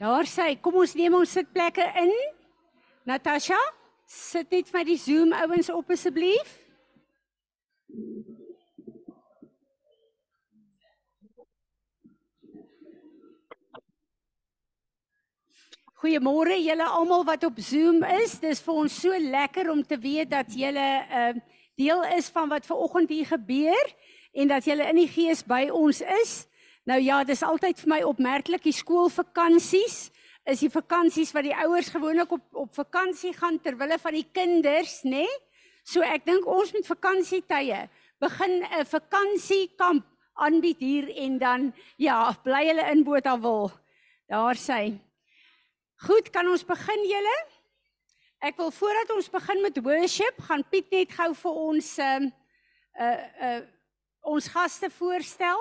Daar sê, kom ons neem ons sitplekke in. Natasha, sit net vir die Zoom ouens op asseblief. Goeiemôre julle almal wat op Zoom is. Dis vir ons so lekker om te weet dat julle 'n uh, deel is van wat ver oggend hier gebeur en dat julle in die gees by ons is. Nou ja, dis altyd vir my opmerklik die skoolvakansies. Is die vakansies wat die ouers gewoonlik op op vakansie gaan ter wille van die kinders, nê? Nee? So ek dink ons met vakansietye begin 'n vakansiekamp aanbied hier en dan ja, bly hulle in Botawil. Daar sê. Goed, kan ons begin julle? Ek wil voordat ons begin met worship, gaan Piet net gou vir ons ehm uh, uh uh ons gaste voorstel.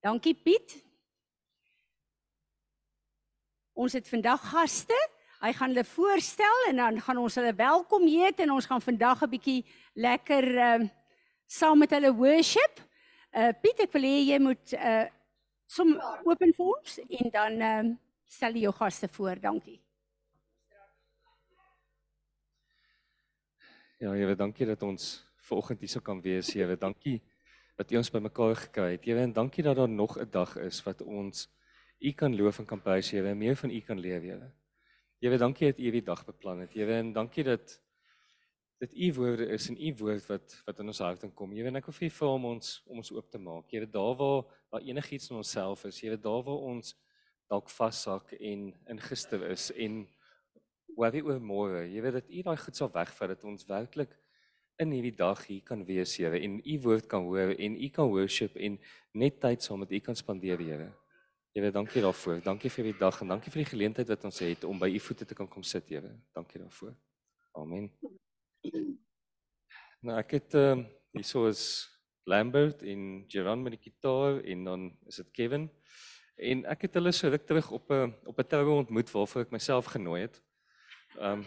Dankie Piet. Ons het vandag gaste. Hy gaan hulle voorstel en dan gaan ons hulle welkom heet en ons gaan vandag 'n bietjie lekker ehm uh, saam met hulle worship. Uh Piet, ek wil hê jy moet uh som open vir ons en dan ehm uh, stel jy jou gaste voor. Dankie. Ja, Here, dankie dat ons vanoggend hier sou kan wees, Here. Dankie dat U ons bymekaar gekry het. Here, en dankie dat daar nog 'n dag is wat ons U kan loof en kan prys, Here, en meer van U kan leer, Here. Here, dankie dat U hierdie dag beplan het, Here, en dankie dat dit U woorde is en U woord wat wat in ons hart inkom. Here, en ek wil vir U vra om ons om ons oop te maak. Here, daar waar waar enigiets in onsself is, Here, daar waar ons dalk vashak en ingister is en worry oor môre. Here, dat U daai goed sal wegvat dat ons werklik in hierdie dag hier kan wees, Here, en u woord kan hoor en u kan worship en net tyd saam met u kan spandeer, Here. Here, dankie daarvoor. Dankie vir hierdie dag en dankie vir die geleentheid wat ons het om by u voete te kan kom sit, Here. Dankie daarvoor. Amen. Nou ek het ehm uh, hierso is Lambert en Jeron met die gitaar en dan is dit Kevin. En ek het hulle so ruk terug op 'n op 'n troue ontmoet waarvoor ek myself genooi het. Ehm um,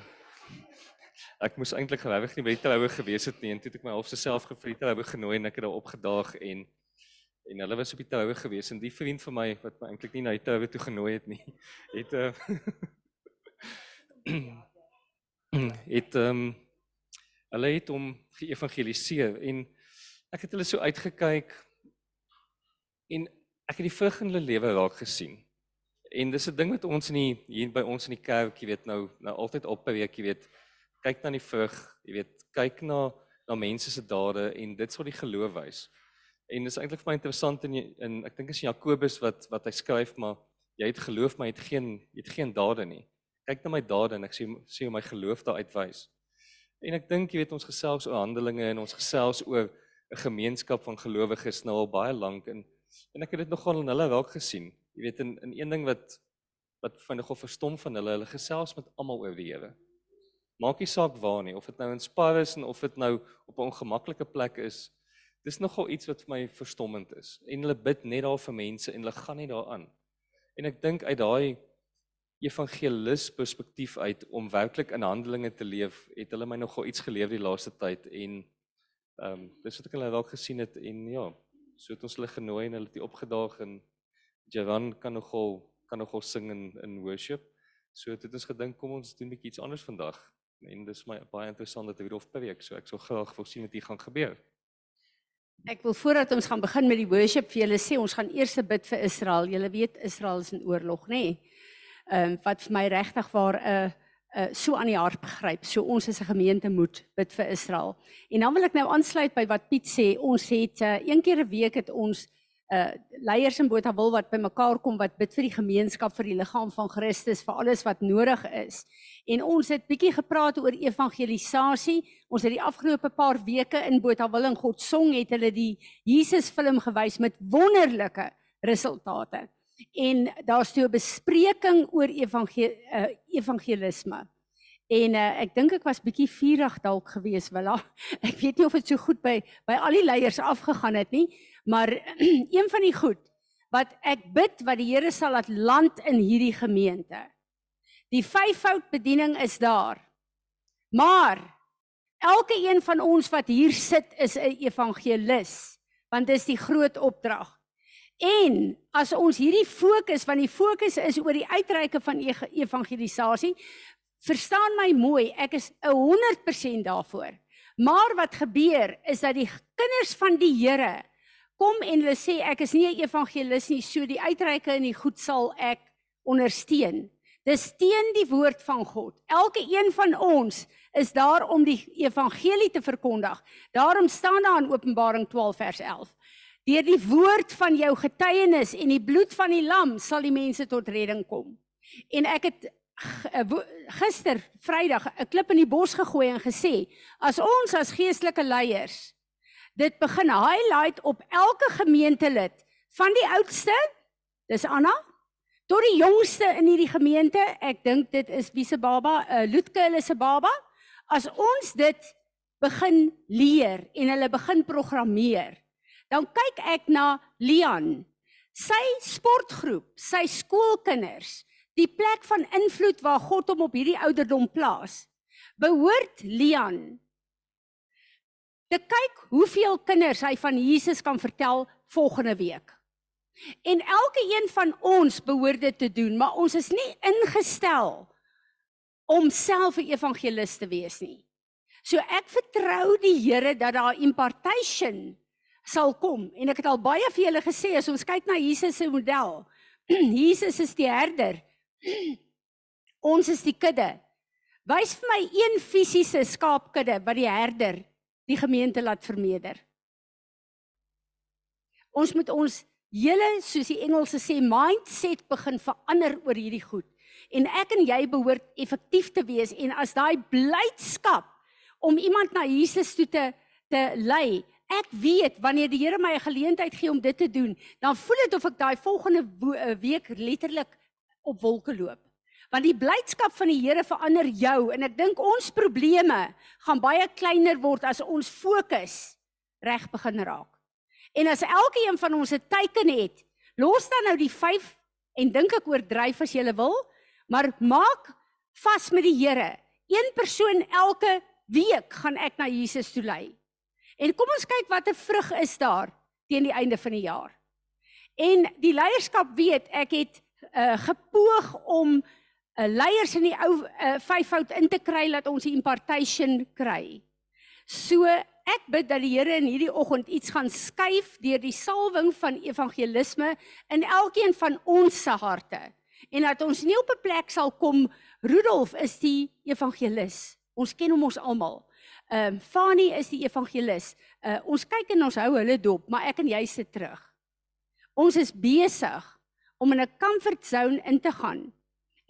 ek moes eintlik gewig nie by die troue gewees het nie en toe het ek my half se self gevriet troue genooi en ek het daar opgedaag en en hulle was op die troue gewees en die vriend van my wat my eintlik nie na die troue toe genooi het nie het uh, het um, hulle het hom geëvangeliseer en ek het hulle so uitgekyk en ek het die vrug in hulle lewe raak gesien. En dis 'n ding wat ons in die, hier by ons in die kerk, jy weet nou nou altyd op 'n week, jy weet kyk na die vrug, jy weet, kyk na na mense se dade en dit sal die geloof wys. En dis eintlik vir my interessant in in ek dink is Jakobus wat wat hy skryf maar jy het geloof maar jy het geen jy het geen dade nie. Kyk na my dade en ek sê sê hoe my geloof daar uitwys. En ek dink jy weet ons gesels oor handelinge en ons gesels oor 'n gemeenskap van gelowiges nou al baie lank en en ek het dit nogal in hulle raak gesien. Jy weet in in een ding wat wat vir my nogal verstom van hulle, hulle gesels met almal oor die Here. Maak nie saak waar nie, of dit nou in Spar is en of dit nou op 'n ongemaklike plek is. Dis nogal iets wat vir my verstommend is. En hulle bid net daar vir mense en hulle gaan nie daaraan. En ek dink uit daai evangelis perspektief uit om werklik in handelinge te leef, het hulle my nogal iets geleer die laaste tyd en ehm um, dis wat ek hulle dalk gesien het en ja, so het ons hulle genooi en hulle het opgedaag en Javan kan nogal kan nogal sing in in worship. So het ons gedink kom ons doen 'n bietjie iets anders vandag en dis my baie interessant dat Rudolf preek, so ek sou graag wil sien wat hier gaan gebeur. Ek wil voordat ons gaan begin met die worship vir julle sê ons gaan eers bid vir Israel. Julle weet Israel is in oorlog, nê? Nee? Ehm um, wat vir my regtig waar 'n uh, uh, so aan die hart begryp. So ons as 'n gemeente moet bid vir Israel. En dan wil ek nou aansluit by wat Piet sê. Ons het uh, een keer 'n week het ons uh leiers in Botawil wat bymekaar kom wat bid vir die gemeenskap vir die liggaam van Christus vir alles wat nodig is. En ons het bietjie gepraat oor evangelisasie. Ons het die afgelope paar weke in Botawil en God song het hulle die Jesus film gewys met wonderlike resultate. En daar's toe 'n bespreking oor evangel uh, evangelisme. En uh, ek dink ek was bietjie vurig dalk geweest, Willa. Ek weet nie of dit so goed by by al die leiers afgegaan het nie, maar een van die goed wat ek bid wat die Here sal laat land in hierdie gemeente. Die vyfvoud bediening is daar. Maar elke een van ons wat hier sit is 'n evangelis want dis die groot opdrag. En as ons hierdie fokus want die fokus is oor die uitreike van evangelisasie, verstaan my mooi, ek is 100% daarvoor. Maar wat gebeur is dat die kinders van die Here kom en hulle sê ek is nie 'n evangelis nie, so die uitreike en die goed sal ek ondersteun. Dis teen die woord van God. Elke een van ons is daar om die evangelie te verkondig. Daarom staan daar in Openbaring 12 vers 11. Deur die woord van jou getuienis en die bloed van die lam sal die mense tot redding kom. En ek het eh, gister Vrydag 'n klip in die bos gegooi en gesê as ons as geestelike leiers dit begin highlight op elke gemeentelid van die oudste dis Anna tot die jongste in hierdie gemeente, ek dink dit is wie se baba, uh, Loetke hulle se baba. As ons dit begin leer en hulle begin programmeer, dan kyk ek na Lian, sy sportgroep, sy skoolkinders, die plek van invloed waar God hom op hierdie ouderdom plaas. Behoort Lian te kyk hoeveel kinders hy van Jesus kan vertel volgende week. En elke een van ons behoort dit te doen, maar ons is nie ingestel om self 'n evangelis te wees nie. So ek vertrou die Here dat daar impartation sal kom en ek het al baie vir julle gesê as ons kyk na Jesus se model. Jesus is die herder. ons is die kudde. Wys vir my een fisiese skaapkudde wat die herder die gemeente laat vermeerder. Ons moet ons Julle soos die Engelse sê mindset begin verander oor hierdie goed. En ek en jy behoort effektief te wees en as daai blydskap om iemand na Jesus toe te te lei. Ek weet wanneer die Here my 'n geleentheid gee om dit te doen, dan voel dit of ek daai volgende eh, week letterlik op wolke loop. Want die blydskap van die Here verander jou en ek dink ons probleme gaan baie kleiner word as ons fokus reg begin raak. En as elkeen van ons 'n teiken het, los dan nou die 5 en dink ek oordryf as jy wil, maar maak vas met die Here. Een persoon elke week gaan ek na Jesus toe lei. En kom ons kyk watter vrug is daar teen die einde van die jaar. En die leierskap weet ek het uh, gepoog om uh, leiers in die ou uh, vyfvoud in te kry dat ons die impartation kry. So ek bid dat die Here in hierdie oggend iets gaan skuif deur die salwing van evangelisme in elkeen van ons se harte en dat ons nie op 'n plek sal kom Rudolf is die evangelis. Ons ken hom ons almal. Ehm um, Fani is die evangelis. Uh, ons kyk en ons hou hulle dop, maar ek en jy sit terug. Ons is besig om in 'n comfort zone in te gaan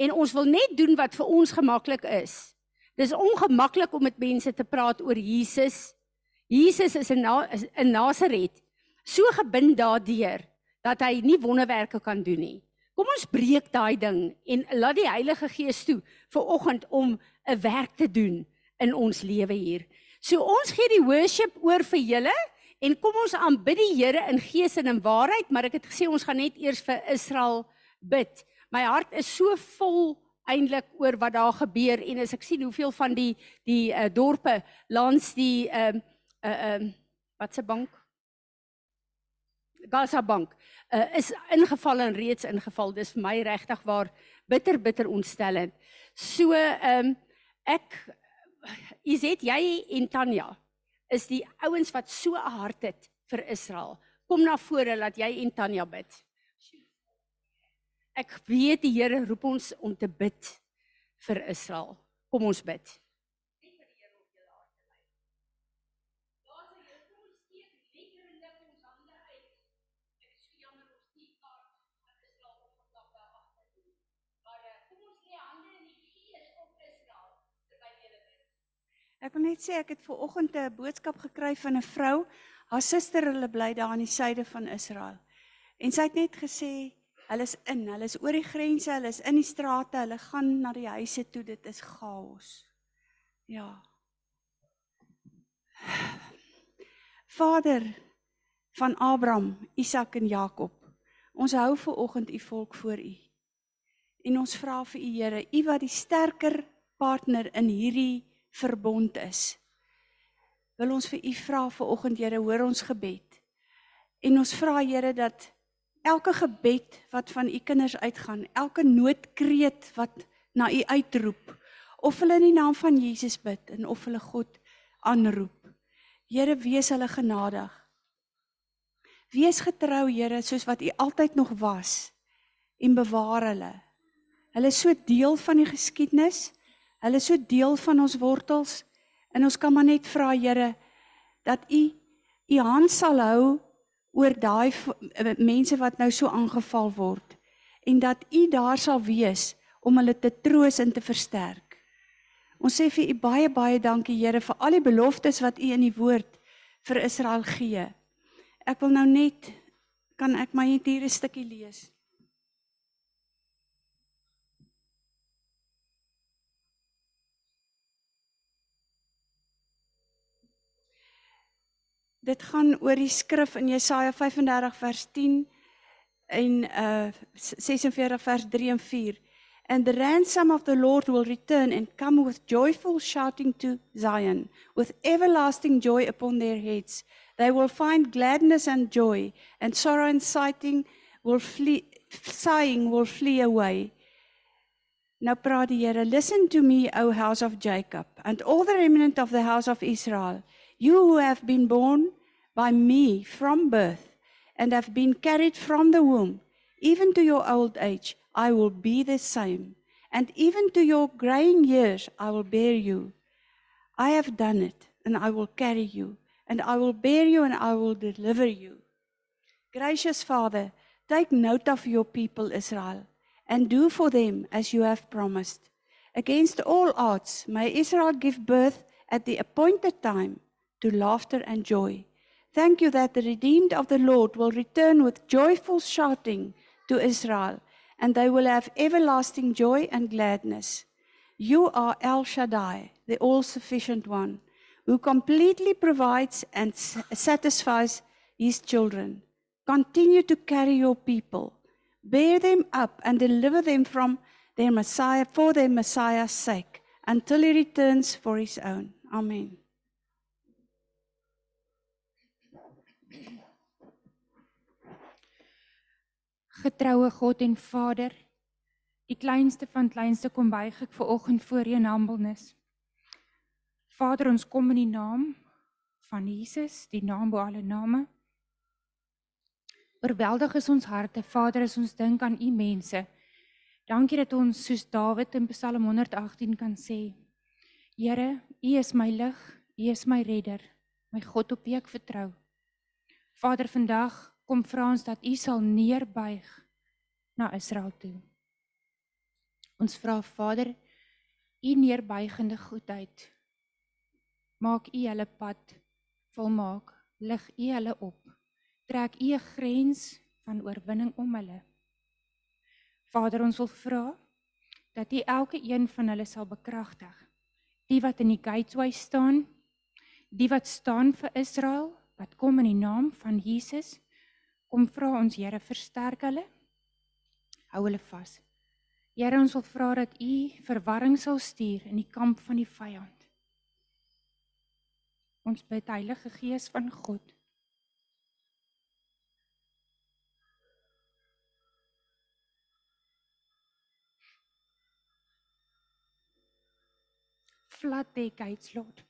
en ons wil net doen wat vir ons gemaklik is. Dis ongemaklik om met mense te praat oor Jesus Jesus is in in Nasaret so gebind daardeur dat hy nie wonderwerke kan doen nie. Kom ons breek daai ding en laat die Heilige Gees toe vir oggend om 'n werk te doen in ons lewe hier. So ons gee die worship oor vir julle en kom ons aanbid die Here in gees en in waarheid, maar ek het gesê ons gaan net eers vir Israel bid. My hart is so vol eintlik oor wat daar gebeur en as ek sien hoeveel van die die uh, dorpe langs die ehm uh, 'n uh, ehm uh, wat se bank? Gaza bank uh, is ingeval en reeds ingeval. Dis vir my regtig waar bitter bitter ontstellend. So ehm um, ek Izet jy en Tanya is die ouens wat so 'n hart het vir Israel. Kom na vore dat jy en Tanya bid. Ek weet die Here roep ons om te bid vir Israel. Kom ons bid. Ek wil net sê ek het ver oggend 'n boodskap gekry van 'n vrou. Haar suster hulle bly daar in die suide van Israel. En sy het net gesê hulle is in, hulle is oor die grense, hulle is in die strate, hulle gaan na die huise toe, dit is chaos. Ja. Vader van Abraham, Isak en Jakob. Ons hou ver oggend u volk voor u. En ons vra vir u Here, u wat die sterker partner in hierdie verbond is. Wil ons vir u vra vir oggend Here, hoor ons gebed. En ons vra Here dat elke gebed wat van u kinders uitgaan, elke noodkreet wat na u uitroep, of hulle in die naam van Jesus bid en of hulle God aanroep. Here, wees hulle genadig. Wees getrou, Here, soos wat u altyd nog was en bewaar hulle. Hulle is so deel van die geskiedenis. Hulle is so deel van ons wortels en ons kan maar net vra, Here, dat u u hand sal hou oor daai mense wat nou so aangeval word en dat u daar sal wees om hulle te troos en te versterk. Ons sê vir u baie baie dankie Here vir al die beloftes wat u in die woord vir Israel gee. Ek wil nou net kan ek my net hier 'n stukkie lees. Dit gaan oor die skrif in Jesaja 35 vers 10 en uh 46 vers 3 en 4. And the ransom of the Lord will return and come with joyful shouting to Zion, with everlasting joy upon their heads. They will find gladness and joy, and sorrow and sighing will flee, sighing will flee away. Nou praat die Here, listen to me, O house of Jacob, and all the remnant of the house of Israel, you who have been born by me from birth and have been carried from the womb, even to your old age. I will be the same, and even to your graying years I will bear you. I have done it, and I will carry you, and I will bear you, and I will deliver you. Gracious Father, take note of your people Israel, and do for them as you have promised. Against all odds, may Israel give birth at the appointed time to laughter and joy. Thank you that the redeemed of the Lord will return with joyful shouting to Israel and they will have everlasting joy and gladness. You are El Shaddai, the all sufficient one, who completely provides and satisfies his children. Continue to carry your people, bear them up, and deliver them from their Messiah for their Messiah's sake until he returns for his own. Amen. Getroue God en Vader, die kleinste van kleinste kom buig ek ver oggend voor U in humbleness. Vader, ons kom in die naam van Jesus, die naam bo alle name. Oorweldig is ons harte, Vader, as ons dink aan U mense. Dankie dat ons soos Dawid in Psalm 118 kan sê: Here, U is my lig, U is my redder, my God op wie ek vertrou. Vader, vandag kom vra ons dat U sal neerbuig na Israel toe. Ons vra Vader, U neerbuigende goedheid maak U hulle pad volmaak, lig U hulle op. Trek U 'n grens van oorwinning om hulle. Vader, ons wil vra dat U elke een van hulle sal bekragtig. Die wat in die gateway staan, die wat staan vir Israel, wat kom in die naam van Jesus Kom vra ons Here versterk hulle. Hou hulle vas. Here ons wil vra dat U verwarring sal stuur in die kamp van die vyand. Ons bid Heilige Gees van God. Flood the gates, Lord.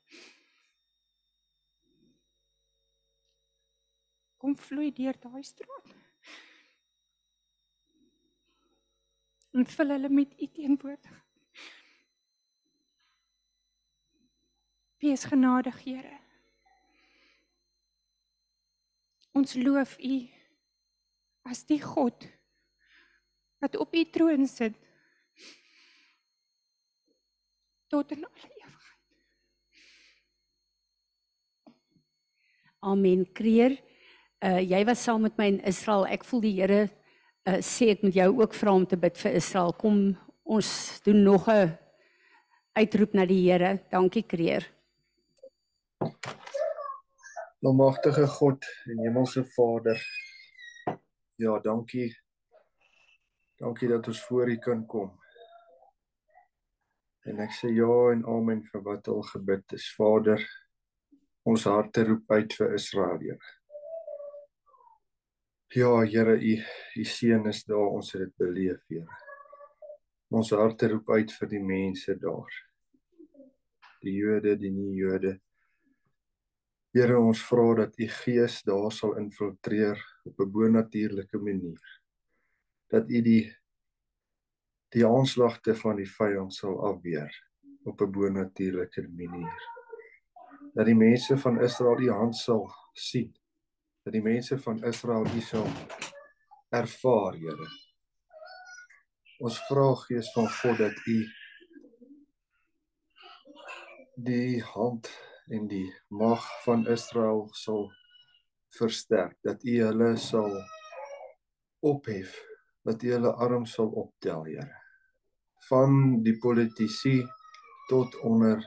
Kom vloei deur daai straat. En vul hulle met u teenwoordigheid. Wees genadig, Here. Ons loof u as die God wat op u troon sit tot in alle ewigheid. Amen. Kreer uh jy was saam met my in Israel. Ek voel die Here uh sê ek moet jou ook vra om te bid vir Israel. Kom ons doen nog 'n uitroep na die Here. Dankie Kreer. Almagtige God en Hemelse Vader. Ja, dankie. Dankie dat ons voor U kan kom. En ek sê ja en amen vir wat al gebid is. Vader, ons harte roep uit vir Israel, Here. Ja, Here, u u seën is daar, ons het dit beleef, Here. Ons harte roep uit vir die mense daar. Die Jode, die nie Jode. Here, ons vra dat u Gees daar sal infiltreer op 'n bonatuurlike manier. Dat u die die aanslagte van die vyand sal afweer op 'n bonatuurlike manier. Dat die mense van Israel die hand sal sien. Dat die mense van Israel u sal ervaar, Here. Ons vra Gees van God dat u die hand en die mag van Israel sal versterk, dat u hulle sal ophef, dat u hulle arm sal optel, Here. Van die politici tot onder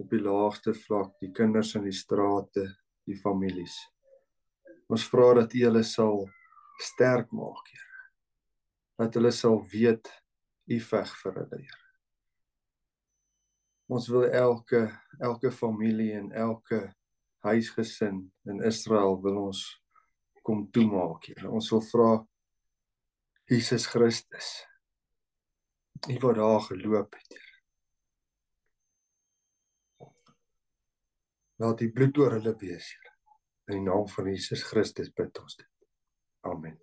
op die laagste vlak, die kinders in die strate, die families. Ons vra dat u hulle sal sterk maak, Here dat hulle sal weet u veg vir hulle Here. Ons wil elke elke familie en elke huisgesin in Israel wil ons kom toemaak Here. Ons wil vra Jesus Christus. U wat daar geloop het Here. Laat die bloed oor hulle wees Here. In die naam van Jesus Christus bid ons dit. Amen.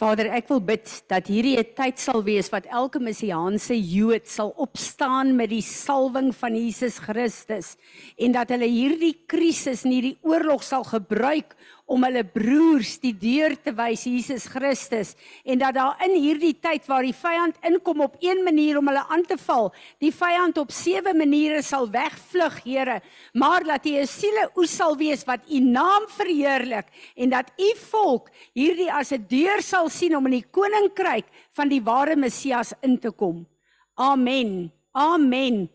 Vader, ek wil bid dat hierdie 'n tyd sal wees wat elke messiaanse Jood sal opstaan met die salwing van Jesus Christus en dat hulle hierdie krisis en hierdie oorlog sal gebruik om hulle broers die deur te wys Jesus Christus en dat daar in hierdie tyd waar die vyand inkom op een manier om hulle aan te val, die vyand op sewe maniere sal wegvlug, Here, maar dat U 'n siele oes sal wees wat U naam verheerlik en dat U volk hierdie as 'n deur sal sien om in die koninkryk van die ware Messias in te kom. Amen. Amen.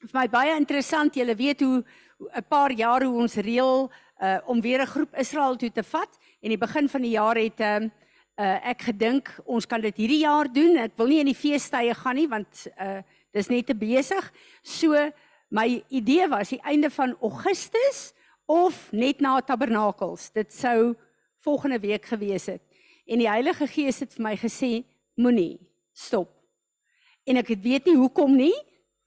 Vir my baie interessant, julle weet hoe 'n paar jaar hoe ons reël uh om weer 'n groep Israel toe te vat en die begin van die jaar het uh, uh ek gedink ons kan dit hierdie jaar doen. Ek wil nie in die feestydde gaan nie want uh dis net te besig. So my idee was die einde van Augustus of net na Tabernakels. Dit sou volgende week gewees het. En die Heilige Gees het vir my gesê moenie stop. En ek weet nie hoekom nie,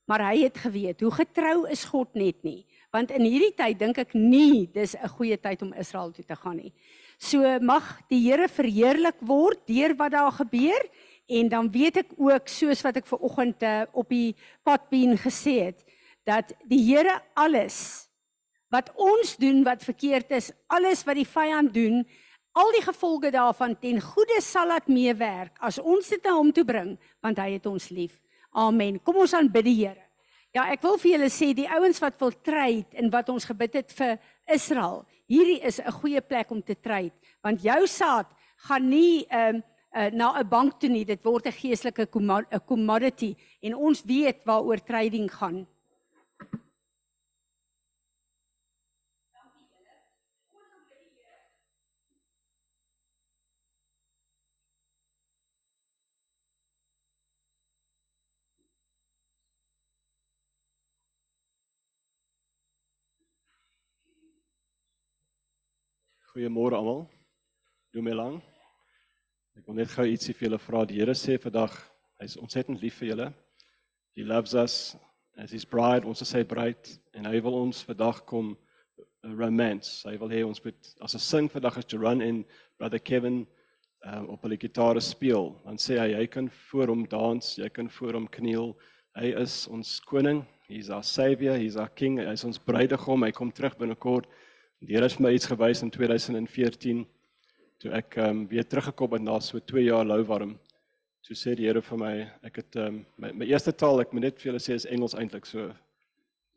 maar hy het geweet hoe getrou is God net nie want in hierdie tyd dink ek nie dis 'n goeie tyd om Israel toe te gaan nie. So mag die Here verheerlik word deur wat daar gebeur en dan weet ek ook soos wat ek ver oggend uh, op die padbeen gesê het dat die Here alles wat ons doen wat verkeerd is, alles wat die vyand doen, al die gevolge daarvan ten goeie sal laat meewerk as ons dit na hom toe bring want hy het ons lief. Amen. Kom ons aanbid die Here. Ja, ek wil vir julle sê die ouens wat wil trade en wat ons gebid het vir Israel, hierdie is 'n goeie plek om te trade, want jou saad gaan nie ehm um, uh, na 'n bank toe nie, dit word 'n geestelike commodity en ons weet waaroor trading gaan. Goeiemôre almal. Doe my lang. Ek wil net gou ietsie vir julle vra. Die Here sê vandag hy's ontsettend lief vir julle. He loves us as his bride, ons is sy bruid en hy wil ons vandag kom uh, romance. Hy wil hê ons moet as 'n sing vandag as to run in brother Kevin um, op 'n gitaar speel. Dan sê hy jy kan voor hom dans, jy kan voor hom kniel. Hy is ons koning. He's our savior, he's our king. Hy is ons bruidegom. Hy kom terug binnekort. Die Here het my iets gewys in 2014 toe ek ehm um, weer teruggekom het na so 2 jaar louwarm. Toe sê die Here vir my, ek het ehm um, my, my eerste taal, ek moet net vir julle sê is Engels eintlik so.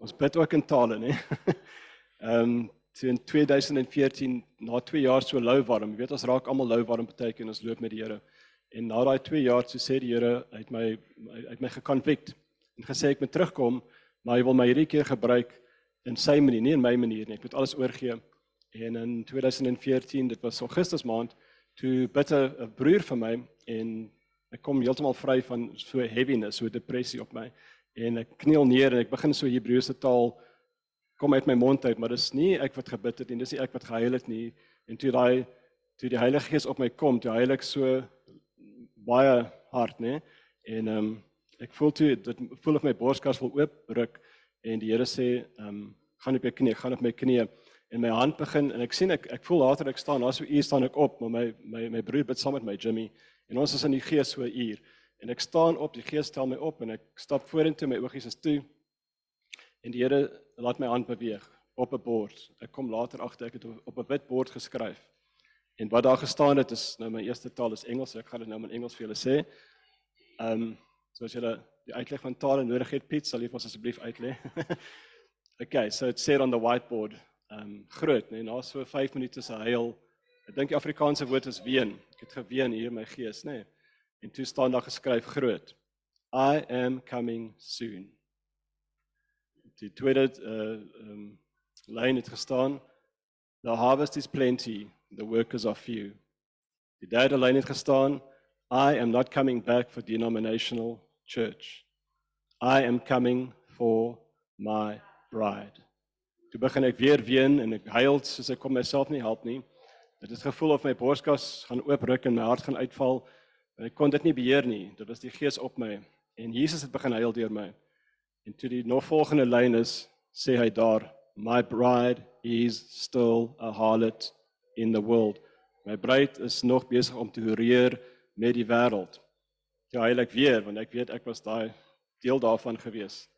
Ons bid ook in tale, né? Ehm toe in 2014 na 2 jaar so louwarm, jy weet ons raak almal louwarm partyke en ons loop met die Here. En na daai 2 jaar toe sê die Here uit my uit my gekonvikt en gesê ek moet terugkom, maar hy wil my hierdie keer gebruik in sy manier, nie in my manier nie. Ek moet alles oorgee. En in 2014, dit was Augustus maand, toe bid 'n broer vir my en ek kom heeltemal vry van so heaviness, so depressie op my en ek kniel neer en ek begin so Hebreëse taal kom uit my mond uit, maar dis nie ek wat gebid het nie, dis nie ek wat gehuil het nie. En toe daai toe die Heilige Gees op my kom, toe heilig so baie hard, nê? En ehm um, ek voel toe dit voel of my borskas wil oopbreek en die Here sê ehm um, gaan op jou knie, gaan op my knie en my hand begin en ek sien ek ek voel later ek staan, daar so uur staan ek op, maar my my my broer bid saam met my Jimmy en ons is in die gees so 'n uur en ek staan op, die gees tel my op en ek stap vorentoe, my oogies is toe. En die Here laat my hand beweeg op 'n bord. Ek kom later agter ek het op 'n wit bord geskryf. En wat daar gestaan het is nou my eerste taal is Engels, so ek gaan dit nou in Engels vir julle sê. Ehm um, so as julle die uitleg van tale nodig het, Piet, sal jy ons asseblief uitlê. okay, so it said on the whiteboard, um, groot, nee, na so 5 minute se huil. Ek dink die Afrikaanse woord is ween. Ek het geween hier in my gees, nê. Nee. En toe staan daar geskryf groot. I am coming soon. Die tweede uh um, lyn het gestaan The harvest is plenty, the workers are few. Die derde lyn het gestaan I am not coming back for denominational church. I am coming for my bride. Toe begin ek weer ween en ek huil soos ek kom myself nie help nie. Dit het gevoel of my borskas gaan oopruk en my hart gaan uitval. En ek kon dit nie beheer nie. Dit was die gees op my en Jesus het begin huil deur my. En toe die nog volgende lyn is, sê hy daar, my bride is still a harlot in the world. My bruid is nog besig om te horeer met die wêreld. Ja, heilig weer want ek weet ek was daai deel daarvan gewees.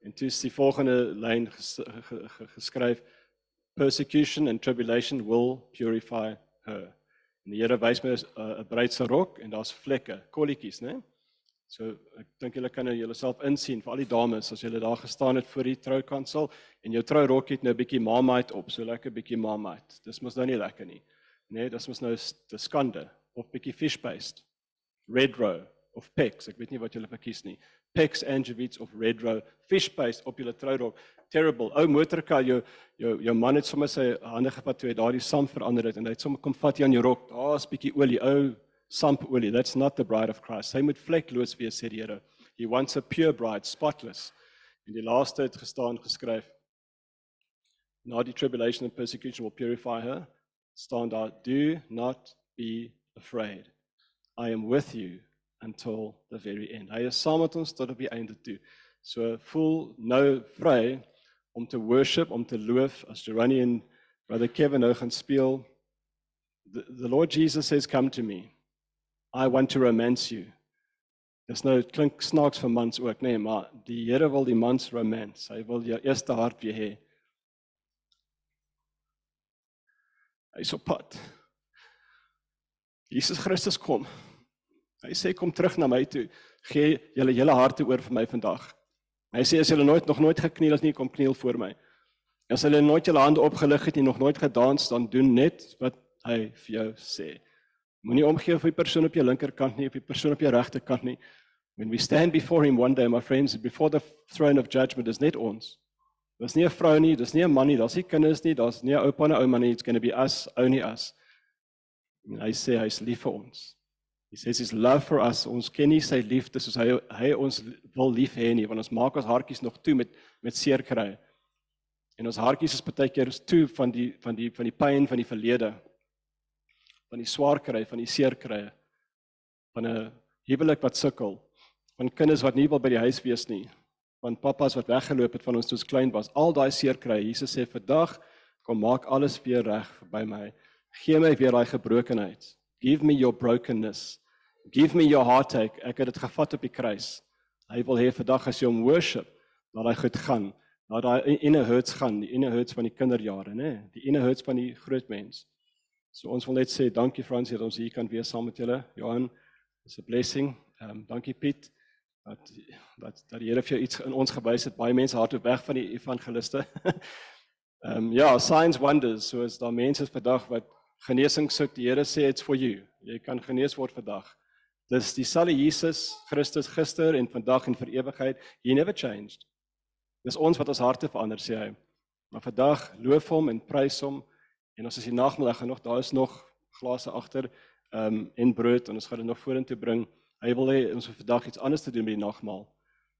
En toe is die volgende lyn ges, geskryf persecution and tribulation will purify her. En die Here wys my 'n uh, bruid se rok en daar's vlekke, kolletjies, né? So ek dink julle kan nou julleself insien vir al die dames as julle daar gestaan het voor die troukansel en jou trourok het nou 'n bietjie mamait op, so lekker bietjie mamait. Dis mos nou nie lekker nie. Nee, dis mos nou 'n skande of bietjie fish paste. Red row of pecs, ek weet nie wat julle verkies nie. Pecs anchovies of red row fish paste op julle trourok terrible. Ou motorkar jou jou jou man het sommer sy hande gevat toe hy daardie samp verander het en hy het sommer kom vat jy aan jou rok. Daar's bietjie olie, ou sampolie. That's not the bride of Christ. Hy moet vlekloos wees sê die Here. He wants a pure bride, spotless. In die laaste het gestaan geskryf Now the tribulation and persecution will purify her. Staan daar, do not be afraid. I am with you until the very end. Hy is saam met ons tot op die einde toe. So voel nou vry om te worship, om te loof as Jerani en brother Kevin nou gaan speel. The, the Lord Jesus says come to me. I want to romance you. Dis nou klink snaaks vir mans ook, nê, nee, maar die Here wil die mans romance. Hy wil jou eerste hart weer hê. Hy pad. Jesus Christus kom. Hy sê kom terug na my toe. Gee julle hele harte oor vir my vandag. Hy sê as jy nooit nog nooit gekniel het nie, kom kniel voor my. As jy nooit jou hande opgelig het nie, nog nooit gedans, dan doen net wat hy vir jou sê. Moenie omgee vir die persoon op jou linkerkant nie, op die persoon op jou regterkant nie. When we stand before him one day, my friends, before the throne of judgment is net ons. Dis nie 'n vrou nie, dis nie 'n man nie, daar's nie kinders nie, daar's nie 'n oupa en 'n ouma nie, it's going to be us, only us. En hy sê hy's lief vir ons. He says his love for us. Ons ken nie sy liefde soos hy hy ons wil lief hê nie, want ons maak ons hartjies nog toe met met seer kry. En ons hartjies is baie keer toe van die van die van die pyn van die verlede. Van die swaar kry, van die seer kry. Van 'n huwelik wat sukkel, van kinders wat nie wil by die huis wees nie, van pappas wat weggeloop het van ons toe ons klein was. Al daai seer kry. Jesus sê vandag kom maak alles weer reg by my. Gee my weer daai gebrokenheid. Give me your brokenness. Give me your heartache. Ek het dit gevat op die kruis. Hy wil hê vandag as jy hom worship, dat hy goed gaan. Dat daai inner hurts gaan, die inner hurts van die kinderjare, nê? Die inner hurts van die groot mens. So ons wil net sê dankie Fransie dat ons hier kan wees saam met julle. Johan, it's a blessing. Ehm um, dankie Piet dat dat dat die Here vir jou iets in ons gewys het. Baie mense hardop weg van die evangeliste. Ehm um, ja, signs wonders. So is daar mense vandag wat genesing soek. Die Here sê it's for you. Jy kan genees word vandag. Dis dieselfde Jesus Christus gister en vandag en vir ewigheid. He never changed. Dis ons wat ons harte verander sê hy. Maar vandag loof hom en prys hom en ons is die nagmiddag en nog daar is nog glase agter ehm um, en brood en ons gaan dit nog vorentoe bring. Hy wil hê ons moet vandag iets anders te doen by die nagmaal.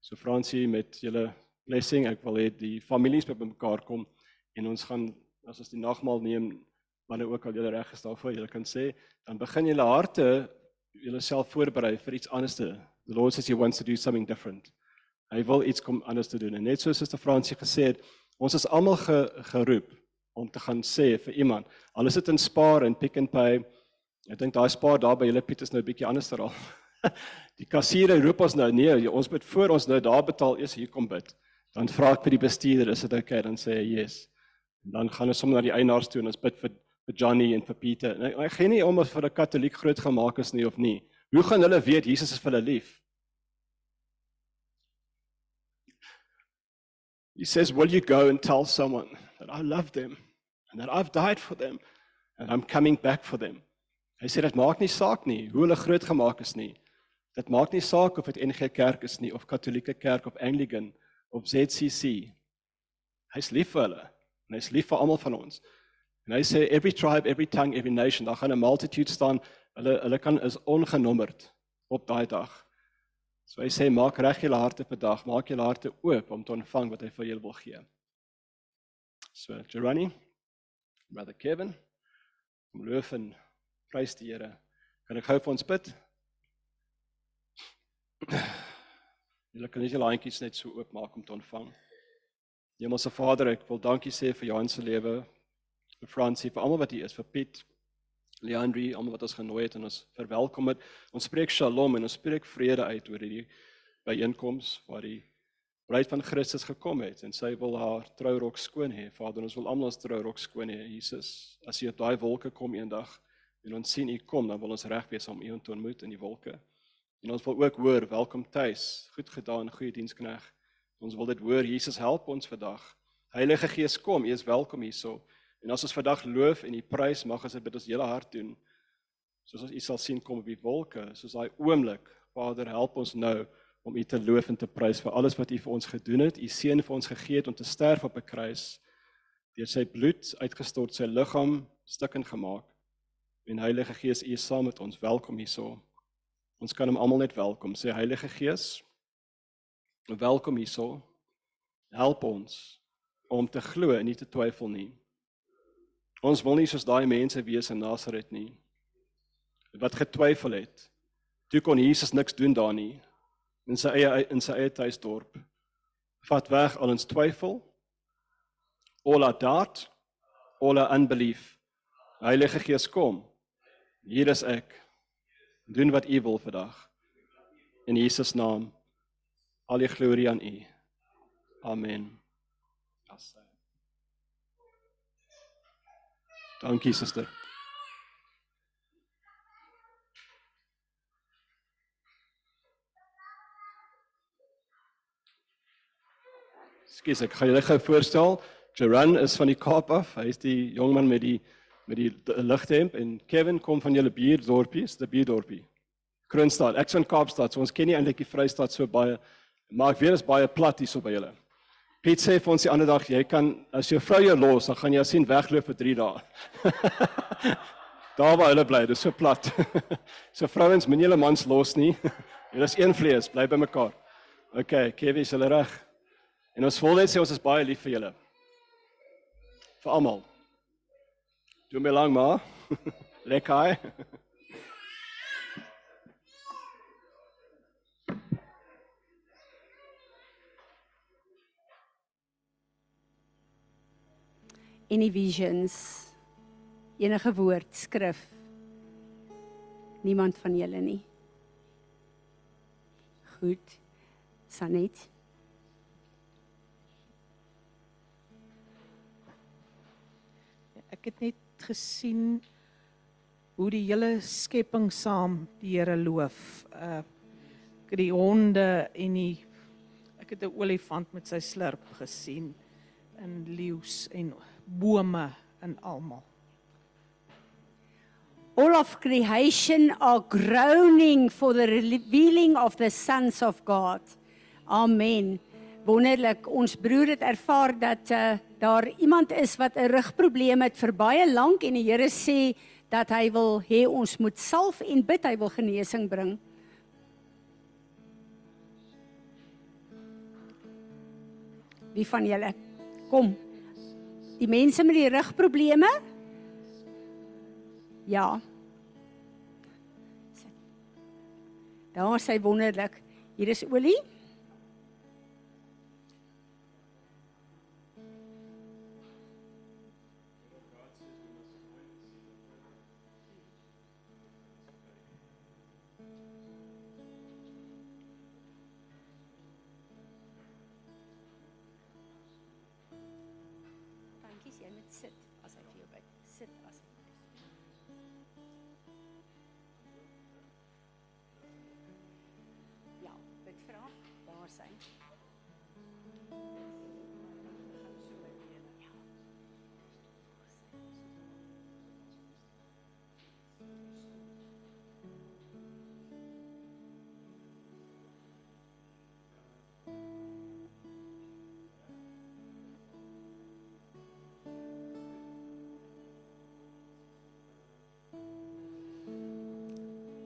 So Fransie met julle blessing, ek wil hê die families by mekaar kom en ons gaan as ons die nagmaal neem wanneer ook al jy reg is daarvoor, jy kan sê, dan begin julle harte julleself voorberei vir iets anders te. The Lord says he wants to do something different. Hy wil iets kom anders te doen. En net soos Suster Fransie gesê het, ons is almal ge, geroep om te gaan sê vir iemand, al is dit in Spar en Pick n Pay. Ek dink daai Spar daar by julle Piet is nou 'n bietjie anders al. die kassiere roep ons nou nee, ons moet voor ons nou daar betaal eers hier kom bid. Dan vra ek vir die bestuurder, is dit oukei? Okay? Dan sê hy yes. En dan gaan ons sommer na die eienaars toe en ons bid vir vir Johnny en vir Pieter. En ek gee nie om of vir 'n katoliek groot gemaak is nie of nie. Hoe gaan hulle weet Jesus is vir hulle lief? He says, "Will you go and tell someone that I love them and that I've died for them and I'm coming back for them?" Hy sê dit maak nie saak nie hoe hulle groot gemaak is nie. Dit maak nie saak of dit NG Kerk is nie of Katolieke Kerk of Anglican of ZCC. Hy's lief vir hulle en hy's lief vir almal van ons. En hy sê every tribe, every tongue, every nation, daar gaan 'n multitude staan. Hulle hulle kan is ongenommerd op daai dag. So hy sê maak reg julle harte vir dag, maak julle harte oop om te ontvang wat hy vir julle wil gee. So Jerani, Brother Kevin, om loof en prys die Here. Kan ek gou vir ons bid? Julle kan net julle handjies net so oop maak om te ontvang. Hemelse Vader, ek wil dankie sê vir Johan se lewe, vir Francie, vir almal wat hier is, vir Piet, Leandri, almal wat ons genooi het en ons verwelkom het. Ons spreek Shalom en ons spreek vrede uit oor hierdie byeenkoms waar die bruid van Christus gekom het en sy wil haar trourok skoon hê. Vader, ons wil almal ons trourok skoon hê, Jesus. As jy op daai wolke kom eendag en ons sien u kom, dan wil ons reg wees om u te ontmoet in die wolke. En ons wil ook hoor, welkom tuis. Goed gedaan, goeie dienskneg. Ons wil dit hoor, Jesus help ons vandag. Heilige Gees kom, u is welkom hierso. En as ons vandag loof en U prys, mag ons dit met ons hele hart doen. Soos ons U sal sien kom op die wolke, soos daai oomblik. Vader, help ons nou om U te loof en te prys vir alles wat U vir ons gedoen het. U seun vir ons gegee het om te sterf op 'n kruis. Deur sy bloed uitgestort, sy liggaam stukkend gemaak. En Heilige Gees, U is saam met ons. Welkom hierso. Ons kan hom almal net welkom. Sê Heilige Gees, welkom hierso. Help ons om te glo en nie te twyfel nie. Ons wil nie soos daai mense wees in Nasaret nie wat getwyfel het. Toe kon Jesus niks doen daar nie in sy eie in sy eie tuisdorp. Vat weg al ons twyfel. All our doubt, all our unbelief. Heilige Gees kom. Hier is ek. Doen wat U wil vandag. In Jesus naam. Al die glorie aan U. Amen. Dankie suster. Skus ek gaan julle gou voorstel. Jeran is van die Kaap af. Hy is die jong man met die met die ligthemp en Kevin kom van julle buurdorpie, die buurdorpie. Kroonstad. Ek's van Kaapstad, so ons ken nie eintlik die Vrystaat so baie. Maar ek weet dit is baie plat hier so by julle. Piet sê vir ons die ander dag, jy kan as jou vrou jou los, dan gaan jy sien wegloop vir 3 dae. Daar waar hulle bly, dis so plat. so vrouens, moenie julle mans los nie. Julle is een vlees, bly by mekaar. OK, Kevin, is hulle reg? En ons wil net sê ons is baie lief vir julle. Vir almal. Doe my lang maar. Lekker. Any visions enige woord skrif niemand van julle nie. Goed. Sanet? Ek het net gesien hoe die hele skepping saam die Here loof. Uh die honde en die ek het 'n olifant met sy slurp gesien in leeu's en bome en almal. all of creation are groaning for the revealing of the sons of God amen wonderlik ons broer het ervaar dat uh, daar iemand is wat 'n rugprobleem het vir baie lank en die Here sê dat hy wil hê ons moet salf en bid hy wil genesing bring Wie van julle kom? Die mense met die rugprobleme? Ja. Daar is hy wonderlik. Hier is olie.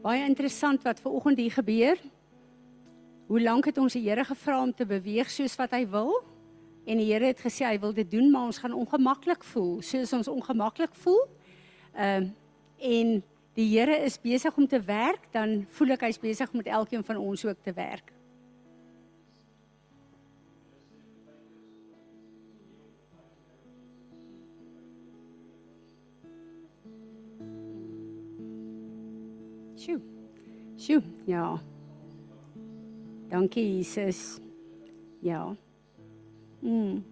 Baie interessant wat ver oggend hier gebeur. Hoe lank het ons die Here gevra om te beweeg soos wat hy wil? En die Here het gesê hy wil dit doen, maar ons gaan ongemaklik voel, soos ons ongemaklik voel. Ehm en die Here is besig om te werk, dan voel ek hy's besig om met elkeen van ons ook te werk. Sjoe. Sjoe, ja. Dankie Jesus. Ja. Mm.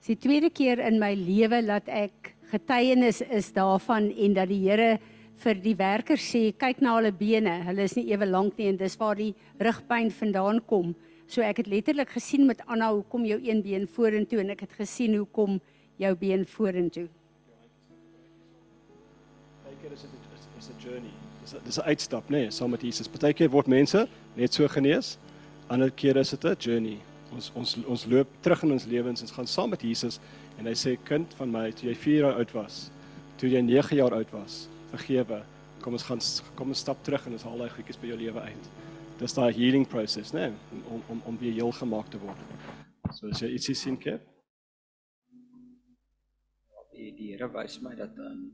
Dis die tweede keer in my lewe dat ek getuienis is daarvan en dat die Here vir die werkers sê kyk na hulle bene, hulle is nie ewe lank nie en dis waar die rugpyn vandaan kom. So ek het letterlik gesien met Anna hoe kom jou een been vorentoe en ek het gesien hoe kom jou been vorentoe. Partykeer is dit is, is 'n journey. Dis dis 'n uitstap, nê, nee, saam met Jesus. Partykeer word mense net so genees. Ander kere is dit 'n journey. Ons ons ons loop terug in ons lewens, ons gaan saam met Jesus en hy sê kind van my, toe jy 4 jaar oud was, toe jy 9 jaar oud was, vergewe. Kom ons gaan kom ons stap terug en ons haal daai goedjies by jou lewe uit. Dis daai healing proses, né, nee, om om om weer heel gemaak te word. So as jy ietsie sien, Kep, die die Here wys my dat um,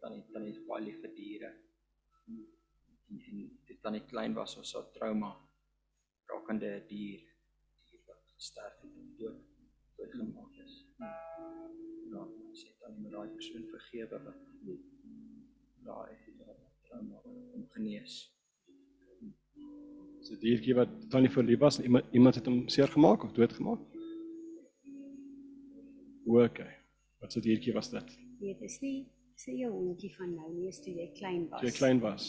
tannie tannie is baie lief vir diere. En, en dit tannie klein was ons so trauma rakende dier dier wat gesterf het en dood doodgemaak is. Ja, sê tannie moet daai persoon vergewe wat daai trauma om genees. so diertjie wat tannie verlief was en iemand iemand het hom seer gemaak of doodgemaak. O, okay. Wat 'n diertjie was dit? Nee, dis nie sê jou hondjie van nou nie, toe jy klein was. Toe jy klein was.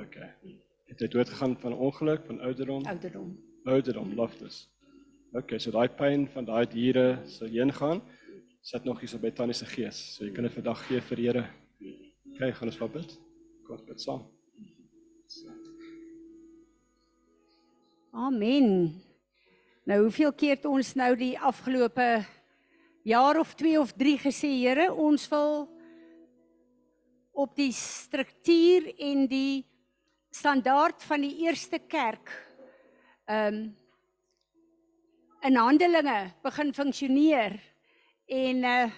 Okay. Het hy dood gegaan van ongeluk, van ouderdom? Ouderdom. Ouderdom, loftes. Okay, so daai pyn van daai diere sal heen gaan. Sit nog hier so by tannie se gees. So jy kan dit vandag gee vir Here. Okay, gaan ons wat bid. Kom ons bid saam. Amen. Nou hoeveel keer het ons nou die afgelope jaar of 2 of 3 gesê Here, ons wil op die struktuur en die standaard van die eerste kerk ehm um, in Handelinge begin funksioneer en uh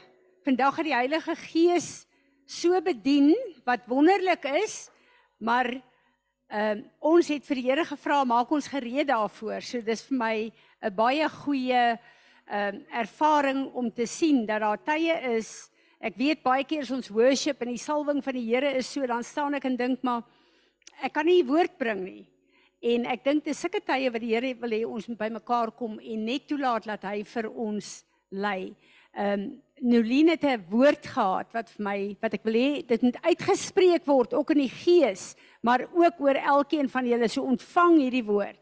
vandag het die Heilige Gees so bedien wat wonderlik is, maar ehm um, ons het vir die Here gevra maak ons gereed daarvoor. So dis vir my 'n baie goeie ehm um, ervaring om te sien dat daar tye is. Ek weet baie keer as ons worship en die salwing van die Here is so dan staan ek en dink maar ek kan nie woord bring nie. En ek dink dis sulke tye wat die Here wil hê ons moet bymekaar kom en net toelaat dat hy vir ons lei. Ehm um, Nolien het 'n woord gehad wat vir my wat ek wil hê dit moet uitgespreek word ook in die gees, maar ook oor elkeen van julle so ontvang hierdie woord.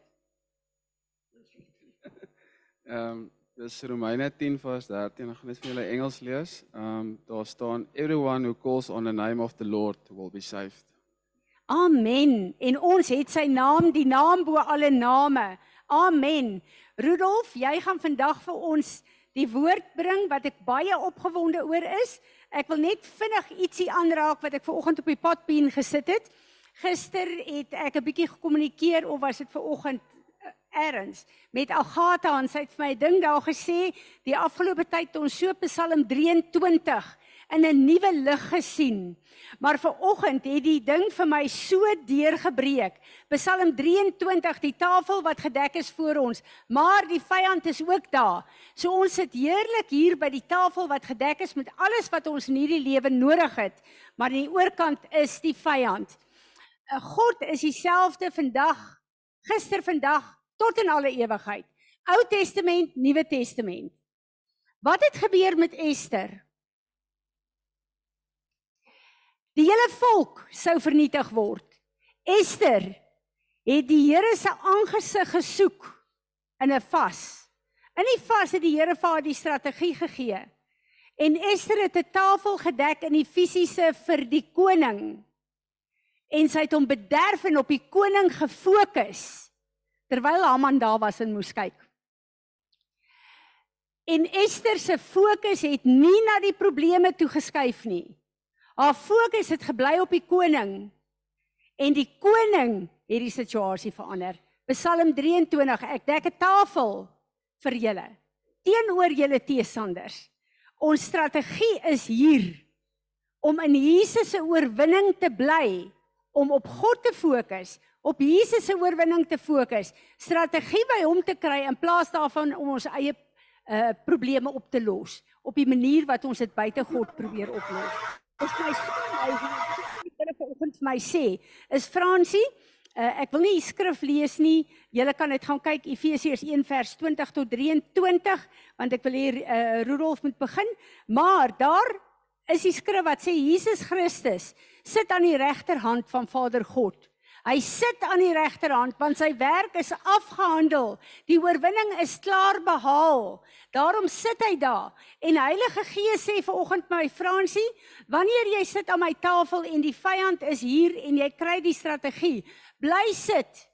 Ehm um, dis Romeine 10 vers 13. Ek gaan net vir julle Engels lees. Ehm um, daar staan everyone who calls on the name of the Lord will be saved. Amen. En ons het sy naam, die naam bo alle name. Amen. Rudolf, jy gaan vandag vir ons die woord bring wat ek baie opgewonde oor is. Ek wil net vinnig ietsie aanraak wat ek ver oggend op die potbeen gesit het. Gister het ek 'n bietjie gekommunikeer of was dit ver oggend erns met Agatha en sy het vir my 'n ding daar gesê die afgelope tyd ons so Psalm 23 in 'n nuwe lig gesien. Maar ver oggend het die ding vir my so deurgebreek. Psalm 23, die tafel wat gedek is voor ons, maar die vyand is ook daar. So ons sit heerlik hier by die tafel wat gedek is met alles wat ons in hierdie lewe nodig het, maar aan die oorkant is die vyand. Eh, God is dieselfde vandag, gister, vandag tot in alle ewigheid. Ou Testament, Nuwe Testament. Wat het gebeur met Ester? Die hele volk sou vernietig word. Ester het die Here se aangesig gesoek in 'n vas. In die vas het die Here vir haar die strategie gegee. En Ester het 'n tafel gedek in die fisiese vir die koning. En sy het hom bederf en op die koning gefokus terwyl Haman daar was en moes kyk. En Ester se fokus het nie na die probleme toe geskuif nie. Haar fokus het gebly op die koning en die koning het die situasie verander. Psalm 23, ek dek 'n tafel vir julle teenoor julle teestanders. Ons strategie is hier om in Jesus se oorwinning te bly, om op God te fokus, op Jesus se oorwinning te fokus, strategie by hom te kry in plaas daarvan om ons eie uh probleme op te los op die manier wat ons dit buite God probeer oplos is my Here vanoggend vir my sê, is Fransie, uh, ek wil nie die skrif lees nie. Julle kan dit gaan kyk Efesiërs 1 vers 20 tot 23 want ek wil hier uh, Rudolf moet begin, maar daar is die skrif wat sê Jesus Christus sit aan die regterhand van Vader God. Hy sit aan die regterhand want sy werk is afgehandel. Die oorwinning is klaar behaal. Daarom sit hy daar. En Heilige Gees sê vanoggend my Fransie, wanneer jy sit aan my tafel en die vyand is hier en jy kry die strategie, bly sit.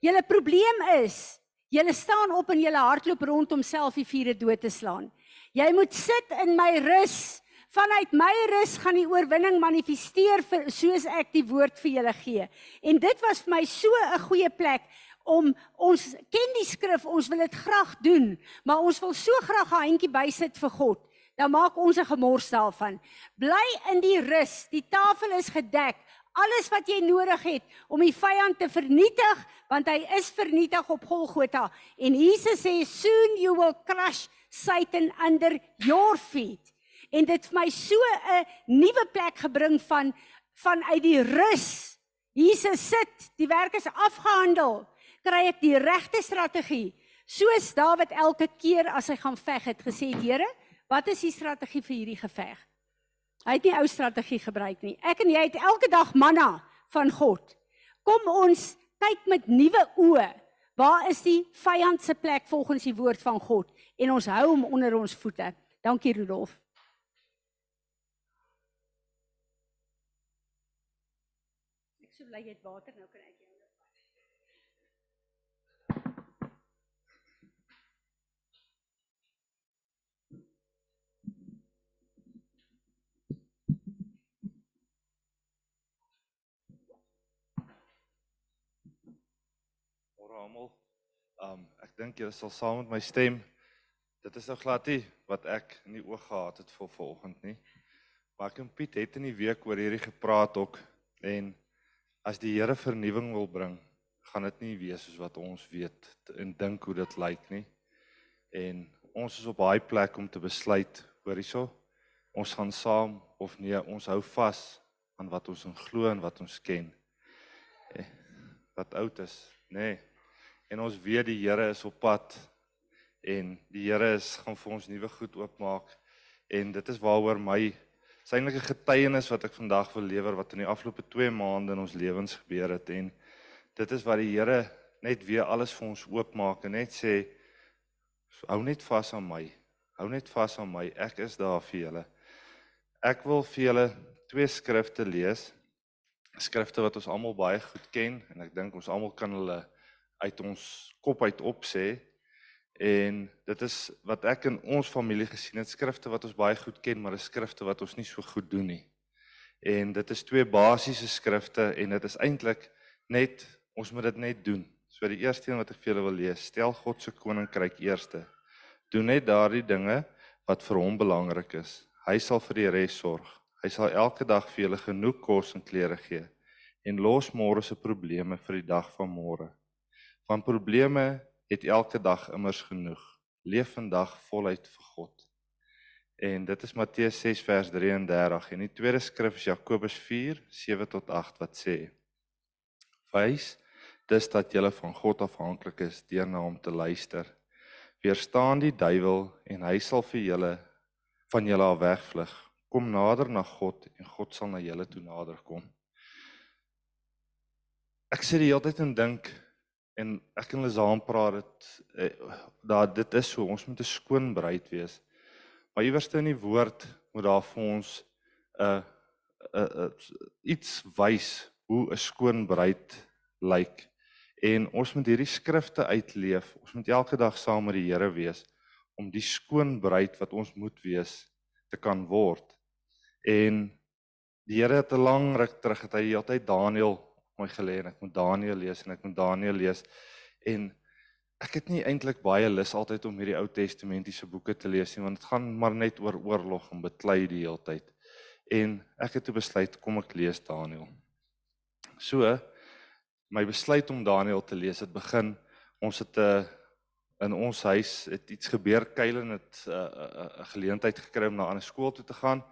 Julle probleem is, julle staan op en julle hardloop rond om self die vure dood te slaan. Jy moet sit in my rus. Vanuit my rus gaan die oorwinning manifesteer vir soos ek die woord vir julle gee. En dit was vir my so 'n goeie plek om ons ken die skrif, ons wil dit graag doen, maar ons wil so graag 'n handjie bysit vir God. Dan maak ons 'n gemors daarvan. Bly in die rus. Die tafel is gedek. Alles wat jy nodig het om die vyand te vernietig, want hy is vernietig op Golgotha. En Jesus sê soon you will crush Satan under your feet en dit vir my so 'n nuwe plek gebring van vanuit die rus. Jesus sit, die werk is afgehandel. Kry ek die regte strategie? Soos Dawid elke keer as hy gaan veg het gesê, Here, wat is die strategie vir hierdie geveg? Hy het nie ou strategie gebruik nie. Ek en jy het elke dag manna van God. Kom ons kyk met nuwe oë. Waar is die vyand se plek volgens die woord van God? En ons hou hom onder ons voete. Dankie Rudolf. Bly jy het water nou kan ek jou nou vat. Almal. Um ek dink julle sal saam met my stem. Dit is nou glad nie wat ek in die oog gehad het vir vanoggend nie. Maar ek en Piet het in die week oor hierdie gepraat ook en as die Here vernuwing wil bring, gaan dit nie wees soos wat ons weet en dink hoe dit lyk nie. En ons is op daai plek om te besluit, hoor hierso, ons gaan saam of nee, ons hou vas aan wat ons in glo en wat ons ken. Eh, wat oud is, nê. Nee. En ons weet die Here is op pad en die Here is gaan vir ons nuwe goed oopmaak en dit is waaroor my Dis eintlik 'n getuienis wat ek vandag wil lewer wat in die afgelope 2 maande in ons lewens gebeur het en dit is wat die Here net weer alles vir ons oopmaak en net sê hou net vas aan my. Hou net vas aan my. Ek is daar vir julle. Ek wil vir julle twee skrifte lees. Skrifte wat ons almal baie goed ken en ek dink ons almal kan hulle uit ons kop uit opsê. En dit is wat ek in ons familie gesien het, skrifte wat ons baie goed ken, maar is skrifte wat ons nie so goed doen nie. En dit is twee basiese skrifte en dit is eintlik net ons moet dit net doen. So die eerste een wat ek vir julle wil lees, stel God se koninkryk eerste. Doen net daardie dinge wat vir hom belangrik is. Hy sal vir die res sorg. Hy sal elke dag vir julle genoeg kos en klere gee en los môre se probleme vir die dag van môre. Want probleme het elke dag immers genoeg. Leef vandag voluit vir God. En dit is Matteus 6 vers 33 en die tweede skrif is Jakobus 4 7 tot 8 wat sê: Wys dis dat jy van God afhanklik is deur na hom te luister. Weerstaan die duiwel en hy sal vir julle van julle af wegvlug. Kom nader na God en God sal na julle toe nader kom. Ek sit die hele tyd en dink en ek en Lizaan praat dit eh, dat dit is so ons moet 'n skoon bruid wees. Maar iewerste in die woord moet daar vir ons 'n uh, 'n uh, uh, iets wys hoe 'n skoon bruid lyk. En ons moet hierdie skrifte uitleef. Ons moet elke dag saam met die Here wees om die skoon bruid wat ons moet wees te kan word. En die Here het 'n lang ruk terug het hy altyd Daniël my gelê en ek moet Daniël lees en ek moet Daniël lees en ek het nie eintlik baie lus altyd om hierdie Ou Testamentiese boeke te lees nie want dit gaan maar net oor oorlog en beklei die hele tyd. En ek het toe besluit kom ek lees Daniël. So my besluit om Daniël te lees het begin ons het 'n uh, in ons huis het iets gebeur Kylen het 'n uh, 'n uh, uh, geleentheid gekry om na 'n ander skool toe te gaan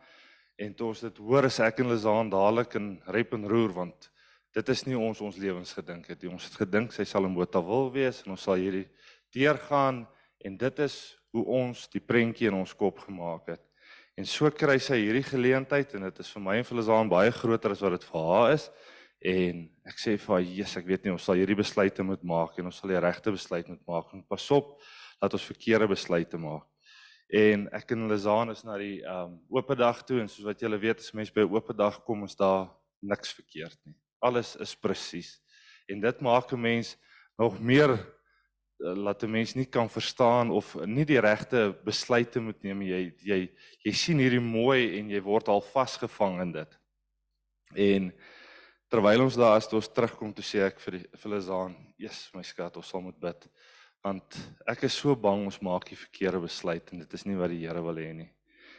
en toe ons dit hoor is ek en Lizaan dadelik in rep en roer want dit is nie ons ons lewens gedink het nie. Ons het gedink sy sal in Botawil wees en ons sal hierdie deurgaan en dit is hoe ons die prentjie in ons kop gemaak het. En so kry sy hierdie geleentheid en dit is vir my en vir Lizaan baie groter as wat dit vir haar is. En ek sê vir haar, "Jesus, ek weet nie, ons sal hierdie besluite moet maak en ons sal die regte besluit moet maak. En pas op dat ons verkeerde besluite maak." En ek en Lizaan is na die ehm um, oop dag toe en soos wat julle weet, as mense by 'n oop dag kom, is daar niks verkeerd nie. Alles is presies. En dit maak 'n mens nog meer eh, laat 'n mens nie kan verstaan of nie die regte besluite moet neem jy jy jy sien hierdie mooi en jy word al vasgevang in dit. En terwyl ons daar is, toe ons terugkom toe sê ek vir die vir Lizaan, "Jesus, my skat, ons sal moet bid." Want ek is so bang ons maak die verkeerde besluit en dit is nie wat die Here wil hê nie.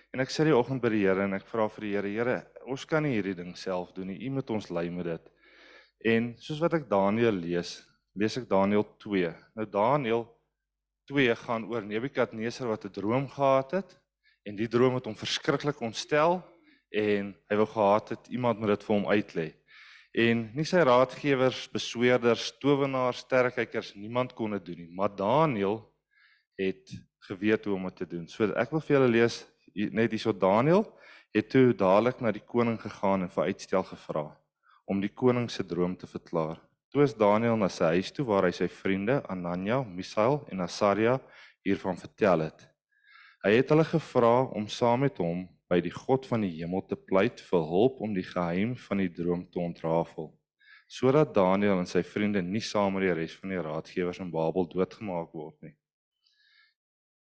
En ek sê die oggend by die Here en ek vra vir die Here, Here, ons kan nie hierdie ding self doen nie. U moet ons lei met dit. En soos wat ek Daniël lees, lees ek Daniël 2. Nou Daniël 2 gaan oor Nebukadneser wat 'n droom gehad het en die droom het hom verskriklik ontstel en hy wou gehad het iemand moet dit vir hom uitlê. En nie sy raadgewers, besweerders, towenaars, sterrekykers, niemand kon dit doen nie, maar Daniël het geweet hoe om dit te doen. So ek wil vir julle lees net hierso Daniël het toe dadelik na die koning gegaan en vir uitstel gevra om die koning se droom te verklaar. Toe is Daniël na sy huis toe waar hy sy vriende Anania, Misael en Asaria hiervan vertel het. Hy het hulle gevra om saam met hom by die God van die hemel te pleit vir hulp om die geheim van die droom te ontrafel, sodat Daniël en sy vriende nie saam met die res van die raadgewers in Babel doodgemaak word nie.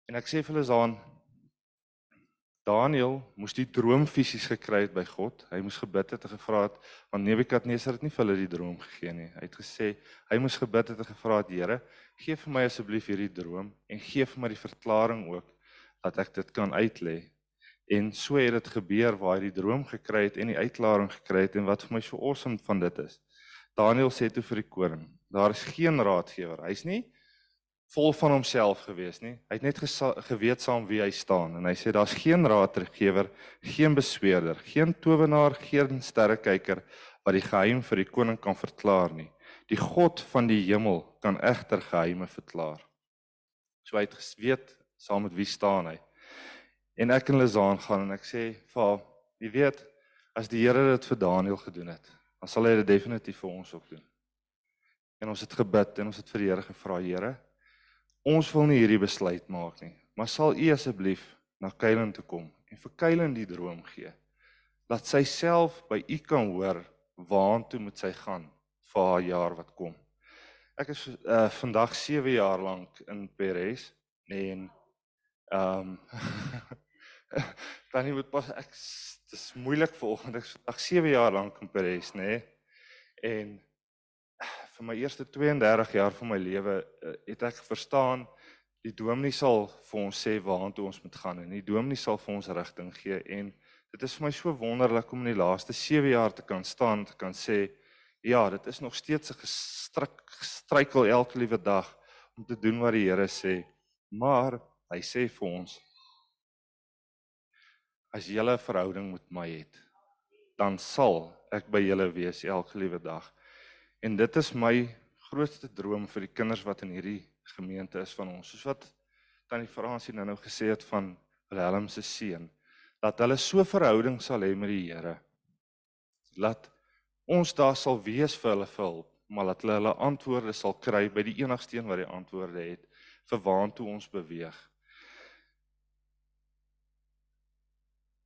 En ek sê vir hulle dan Daniel moes die droom fisies gekry het by God. Hy moes gebid het en gevra het want Nebukadneser het nie vir hulle die droom gegee nie. Hy het gesê hy moes gebid het en gevra het Here, gee vir my asseblief hierdie droom en gee vir my die verklaring ook dat ek dit kan uitlê. En so het dit gebeur waar hy die droom gekry het en die uitklaring gekry het en wat vir my so awesome van dit is. Daniel sê toe vir die koning, daar is geen raadgewer. Hy's nie vol van homself gewees nie. Hy het net geweet saam wie hy staan en hy sê daar's geen raadgewer, geen besweerder, geen towenaar, geen sterrekyker wat die geheim vir die koning kan verklaar nie. Die God van die hemel kan egter geheime verklaar. So hy het geweet saam met wie staan hy. En ek en Lizaan gaan en ek sê vir haar, jy weet, as die Here dit vir Daniël gedoen het, dan sal hy dit definitief vir ons ook doen. En ons het gebid en ons het vir die Here gevra, Here, Ons wil nie hierdie besluit maak nie, maar sal u asseblief na Kylen toe kom en vir Kylen die droom gee. Laat sy self by u kan hoor waartoe moet sy gaan vir haar jaar wat kom. Ek is uh, vandag 7 jaar lank in Peres en ehm um, dan moet pas ek dit is moeilik vanoggend. Ek vandag 7 jaar lank in Paris, nê? Nee? En vir my eerste 32 jaar van my lewe eh, het ek verstaan die dominee sal vir ons sê waartoe ons moet gaan en die dominee sal vir ons rigting gee en dit is vir my so wonderlik om in die laaste 7 jaar te kan staan te kan sê ja, dit is nog steeds 'n gestruikel elke liewe dag om te doen wat die Here sê. Maar hy sê vir ons as julle 'n verhouding met my het, dan sal ek by julle wees elke liewe dag. En dit is my grootste droom vir die kinders wat in hierdie gemeente is van ons. Soos wat tannie Fransie nou-nou gesê het van Wilhelm se seun, dat hulle so verhouding sal hê met die Here. Laat ons daar sal wees vir hulle vir hulp, maar dat hulle hulle antwoorde sal kry by die enigste een wat die antwoorde het vir waantoe ons beweeg.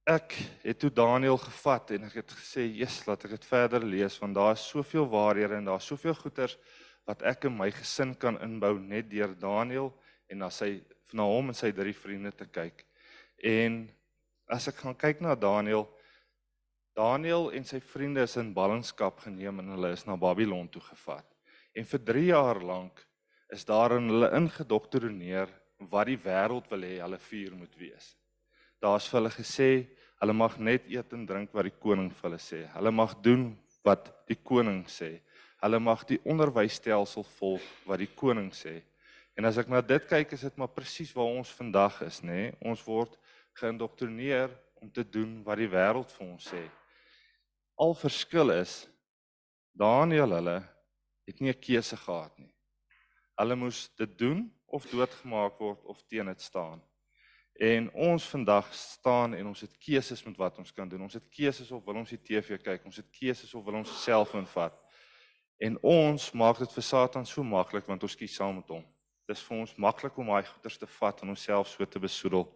Ek het toe Daniël gevat en ek het gesê, "Jesus, laat ek dit verder lees want daar is soveel waarhede en daar's soveel goeters wat ek in my gesin kan inbou net deur Daniël en na sy na hom en sy drie vriende te kyk." En as ek gaan kyk na Daniël, Daniël en sy vriende is in ballingskap geneem en hulle is na Babylon toe gevat. En vir 3 jaar lank is daar in hulle ingedoktrineer wat die wêreld wil hê hulle vuur moet wees daar's vir hulle gesê hulle mag net eet en drink wat die koning vir hulle sê. Hulle mag doen wat die koning sê. Hulle mag die onderwysstelsel volg wat die koning sê. En as ek na dit kyk, is dit maar presies waar ons vandag is, nê? Nee? Ons word geïndoktrineer om te doen wat die wêreld vir ons sê. Al verskil is Daniel hulle het nie 'n keuse gehad nie. Hulle moes dit doen of doodgemaak word of teen dit staan. En ons vandag staan en ons het keuses met wat ons kan doen. Ons het keuses of wil ons die TV kyk, ons het keuses of wil ons selfoon vat. En ons maak dit vir Satan so maklik want ons kies saam met hom. Dit is vir ons maklik om daai goeders te vat en onsself so te besoedel.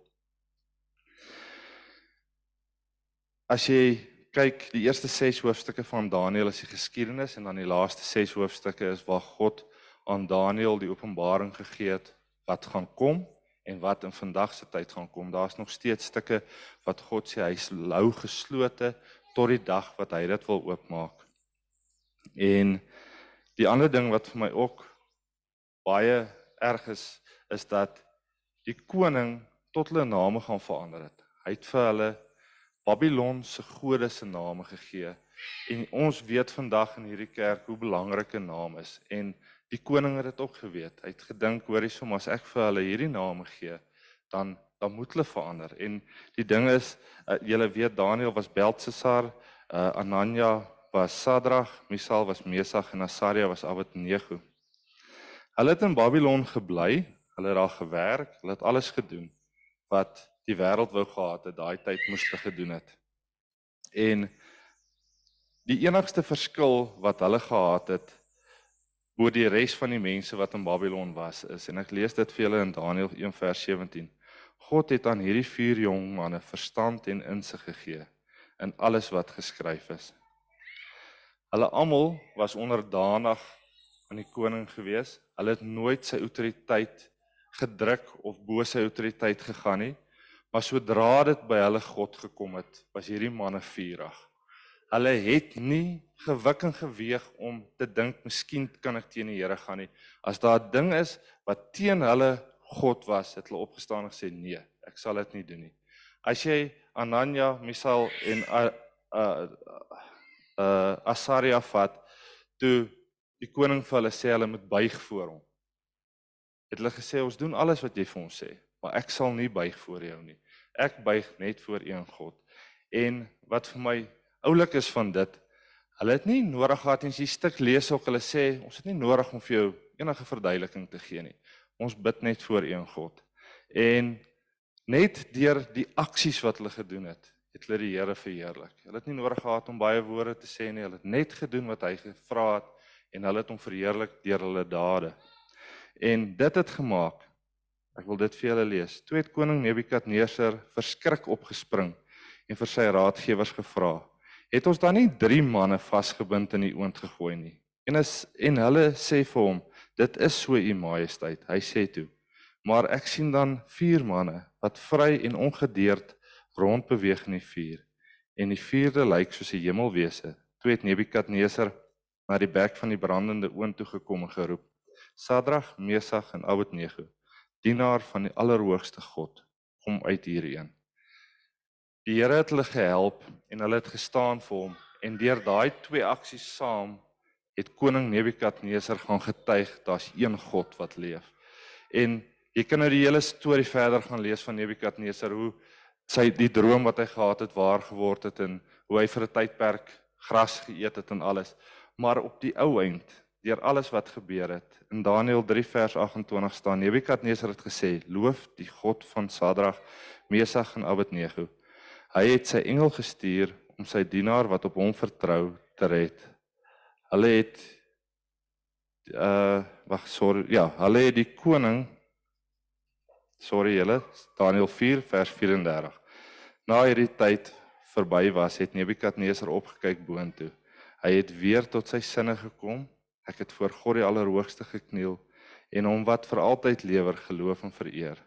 As jy kyk, die eerste 6 hoofstukke van Daniël is die geskiedenis en dan die laaste 6 hoofstukke is waar God aan Daniël die openbaring gegee het wat gaan kom en wat in vandag se tyd gaan kom. Daar's nog steeds stukke wat God sê hy's lou geslote tot die dag wat hy dit wil oopmaak. En die ander ding wat vir my ook baie erg is is dat die koning tot hulle name gaan verander het. Hy het vir hulle Babylon se gode se name gegee. En ons weet vandag in hierdie kerk hoe belangrik 'n naam is en Die koning het dit ook geweet. Hy het gedink, hoorie, som as ek vir hulle hierdie name gee, dan dan moet hulle verander. En die ding is, uh, julle weet Daniel was Beltesar, uh, Anania was Sadrag, Misal was Mesach en Asaria was Abednego. Hulle het in Babylon gebly, hulle het daar gewerk, hulle het alles gedoen wat die wêreld wou gehad het daai tyd moes te gedoen het. En die enigste verskil wat hulle gehad het oor die res van die mense wat in Babylon was is en ek lees dit vir julle in Daniël 1 vers 17. God het aan hierdie vier jong manne verstand en insig gegee in alles wat geskryf is. Hulle almal was onderdanig aan die koning gewees. Hulle het nooit sy autoriteit gedruk of bo sy autoriteit gegaan nie. Maar sodra dit by hulle God gekom het, was hierdie manne vurig. Hulle het nie gewik en geweeg om te dink miskien kan ek teen die Here gaan nie. As daar 'n ding is wat teen hulle God was, het hulle opgestaan en gesê nee, ek sal dit nie doen nie. As jy Anania, Misael en uh uh, uh Asaria vat, toe die koning vir hulle sê hulle moet buig voor hom. Het hulle gesê ons doen alles wat jy vir ons sê, maar ek sal nie buig voor jou nie. Ek buig net voor een God. En wat vir my oulik is van dit. Hulle het nie nodig gehad en as jy stuk lees ook hulle sê ons het nie nodig om vir jou enige verduideliking te gee nie. Ons bid net voor een God. En net deur die aksies wat hulle gedoen het, het hulle die Here verheerlik. Hulle het nie nodig gehad om baie woorde te sê nie. Hulle het net gedoen wat hy gevra het en hulle het hom verheerlik deur hulle dade. En dit het gemaak Ek wil dit vir julle lees. Het koning Nebukadneser verskrik opgespring en vir sy raadgewers gevra: het ons dan nie drie manne vasgebind in die oond gegooi nie. En as en hulle sê vir hom, dit is so u majesteit. Hy sê toe, maar ek sien dan vier manne wat vry en ongedeerd rond beweeg in die vuur. en die vierde lyk soos 'n hemelwese. Toe het Nebukadneser na die bek van die brandende oond toe gekom en geroep: Sadrag, Mesag en Abednego, dienaar van die Allerhoogste God, kom uit hierheen. Die Here het hulle gehelp en hulle het gestaan vir hom en deur daai twee aksies saam het koning Nebukadneser gaan getuig daar's een God wat leef. En jy kan nou die hele storie verder gaan lees van Nebukadneser hoe sy die droom wat hy gehad het waar geword het en hoe hy vir 'n tydperk gras geëet het en alles. Maar op die ou eind, deur alles wat gebeur het, in Daniël 3 vers 28 staan Nebukadneser het gesê: "Loof die God van Sadrag, Mesag en Abednego. Hy het sy engel gestuur om sy dienaar wat op hom vertrou te red." Hulle het uh wag sorry, ja, hulle het die koning sorry julle, Daniël 4 vers 34. Na hierdie tyd verby was, het Nebukadneser opgekyk boontoe. Hy het weer tot sy sinne gekom. Ek het voor God die Allerhoogste gekniel en hom wat vir altyd lewer geloof en vereer.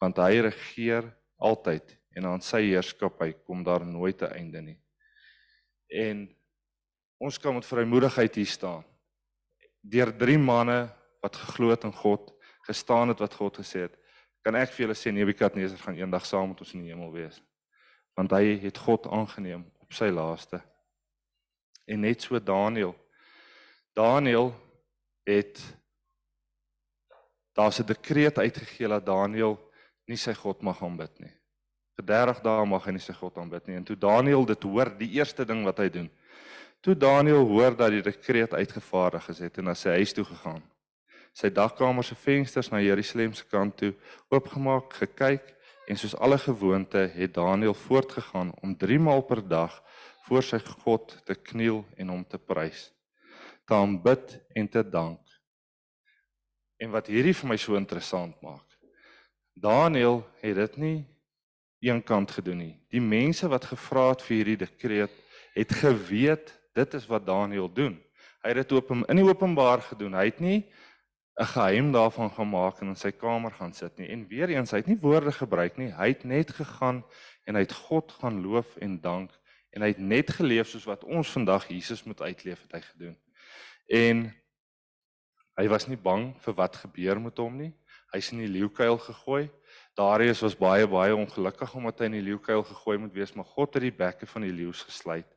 Want hy regeer altyd en aan sy heerskappy kom daar nooit 'n einde nie. En ons kan met vrymoedigheid hier staan. Deur 3 manne wat geglo het in God, gestaan het wat God gesê het, kan ek vir julle sê Nebukadneser gaan eendag saam met ons in die hemel wees want hy het God aangeneem op sy laaste. En net so Daniël. Daniël het daar's 'n dekreet uitgegee dat Daniël nie sy God mag aanbid nie. Vir 30 dae mag hy nie sy God aanbid nie. En toe Daniël dit hoor, die eerste ding wat hy doen, toe Daniël hoor dat die dekreet uitgevaardig is, het hy na sy huis toe gegaan. Sy dagkamer se vensters na Jerusalem se kant toe oopgemaak, gekyk En soos alle gewoonte het Daniël voortgegaan om 3 maal per dag voor sy God te kniel en hom te prys, te aanbid en te dank. En wat hierdie vir my so interessant maak. Daniël het dit nie eenkant gedoen nie. Die mense wat gevra het vir hierdie dekreet het geweet dit is wat Daniël doen. Hy het dit op in die openbaar gedoen. Hy het nie 'n geheim daarvan gemaak en in sy kamer gaan sit nie. En weer eens, hy het nie woorde gebruik nie. Hy het net gegaan en hy het God gaan loof en dank en hy het net geleef soos wat ons vandag Jesus moet uitleef het hy gedoen. En hy was nie bang vir wat gebeur met hom nie. Hy's in die leeukuil gegooi. Darius was baie baie ongelukkig omdat hy in die leeukuil gegooi moet wees, maar God het die bekke van die leeu's gesluit.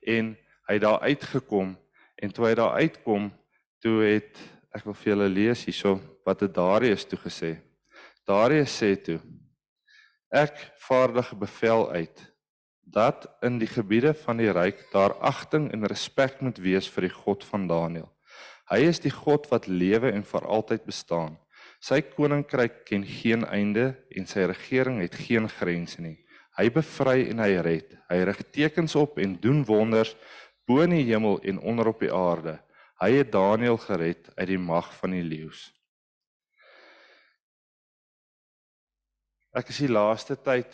En hy het daar uitgekom en toe hy daar uitkom, toe het Ek wil vir julle lees hierso wat het Darius toe gesê. Darius sê toe: Ek vaardig 'n bevel uit dat in die gebiede van die ryk daar agting en respek moet wees vir die God van Daniël. Hy is die God wat lewe en vir altyd bestaan. Sy koninkryk ken geen einde en sy regering het geen grense nie. Hy bevry en hy red. Hy rig tekens op en doen wonders bo in die hemel en onder op die aarde. Hy het Daniël gered uit die mag van die leeu's. Ek is die laaste tyd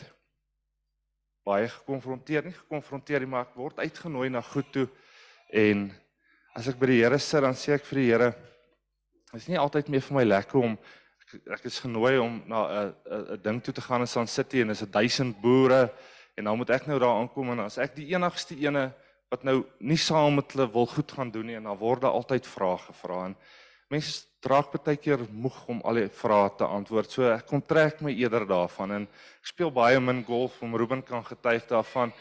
baie gekonfronteer, nie gekonfronteer nie, maar ek word uitgenooi na goed toe en as ek by die Here sit dan sê ek vir die Here is nie altyd meer vir my lekker om ek, is genooi om na 'n 'n ding toe te gaan in San City en is 'n 1000 boere en dan moet ek nou daar aankom en as ek die enigste ene wat nou nie saam met hulle wil goed gaan doen nie en dan word daar altyd vrae gevra en mense draak baie keer moeg om al die vrae te antwoord. So ek kon trek my eerder daarvan en ek speel baie min golf om Ruben kan getuig daarvan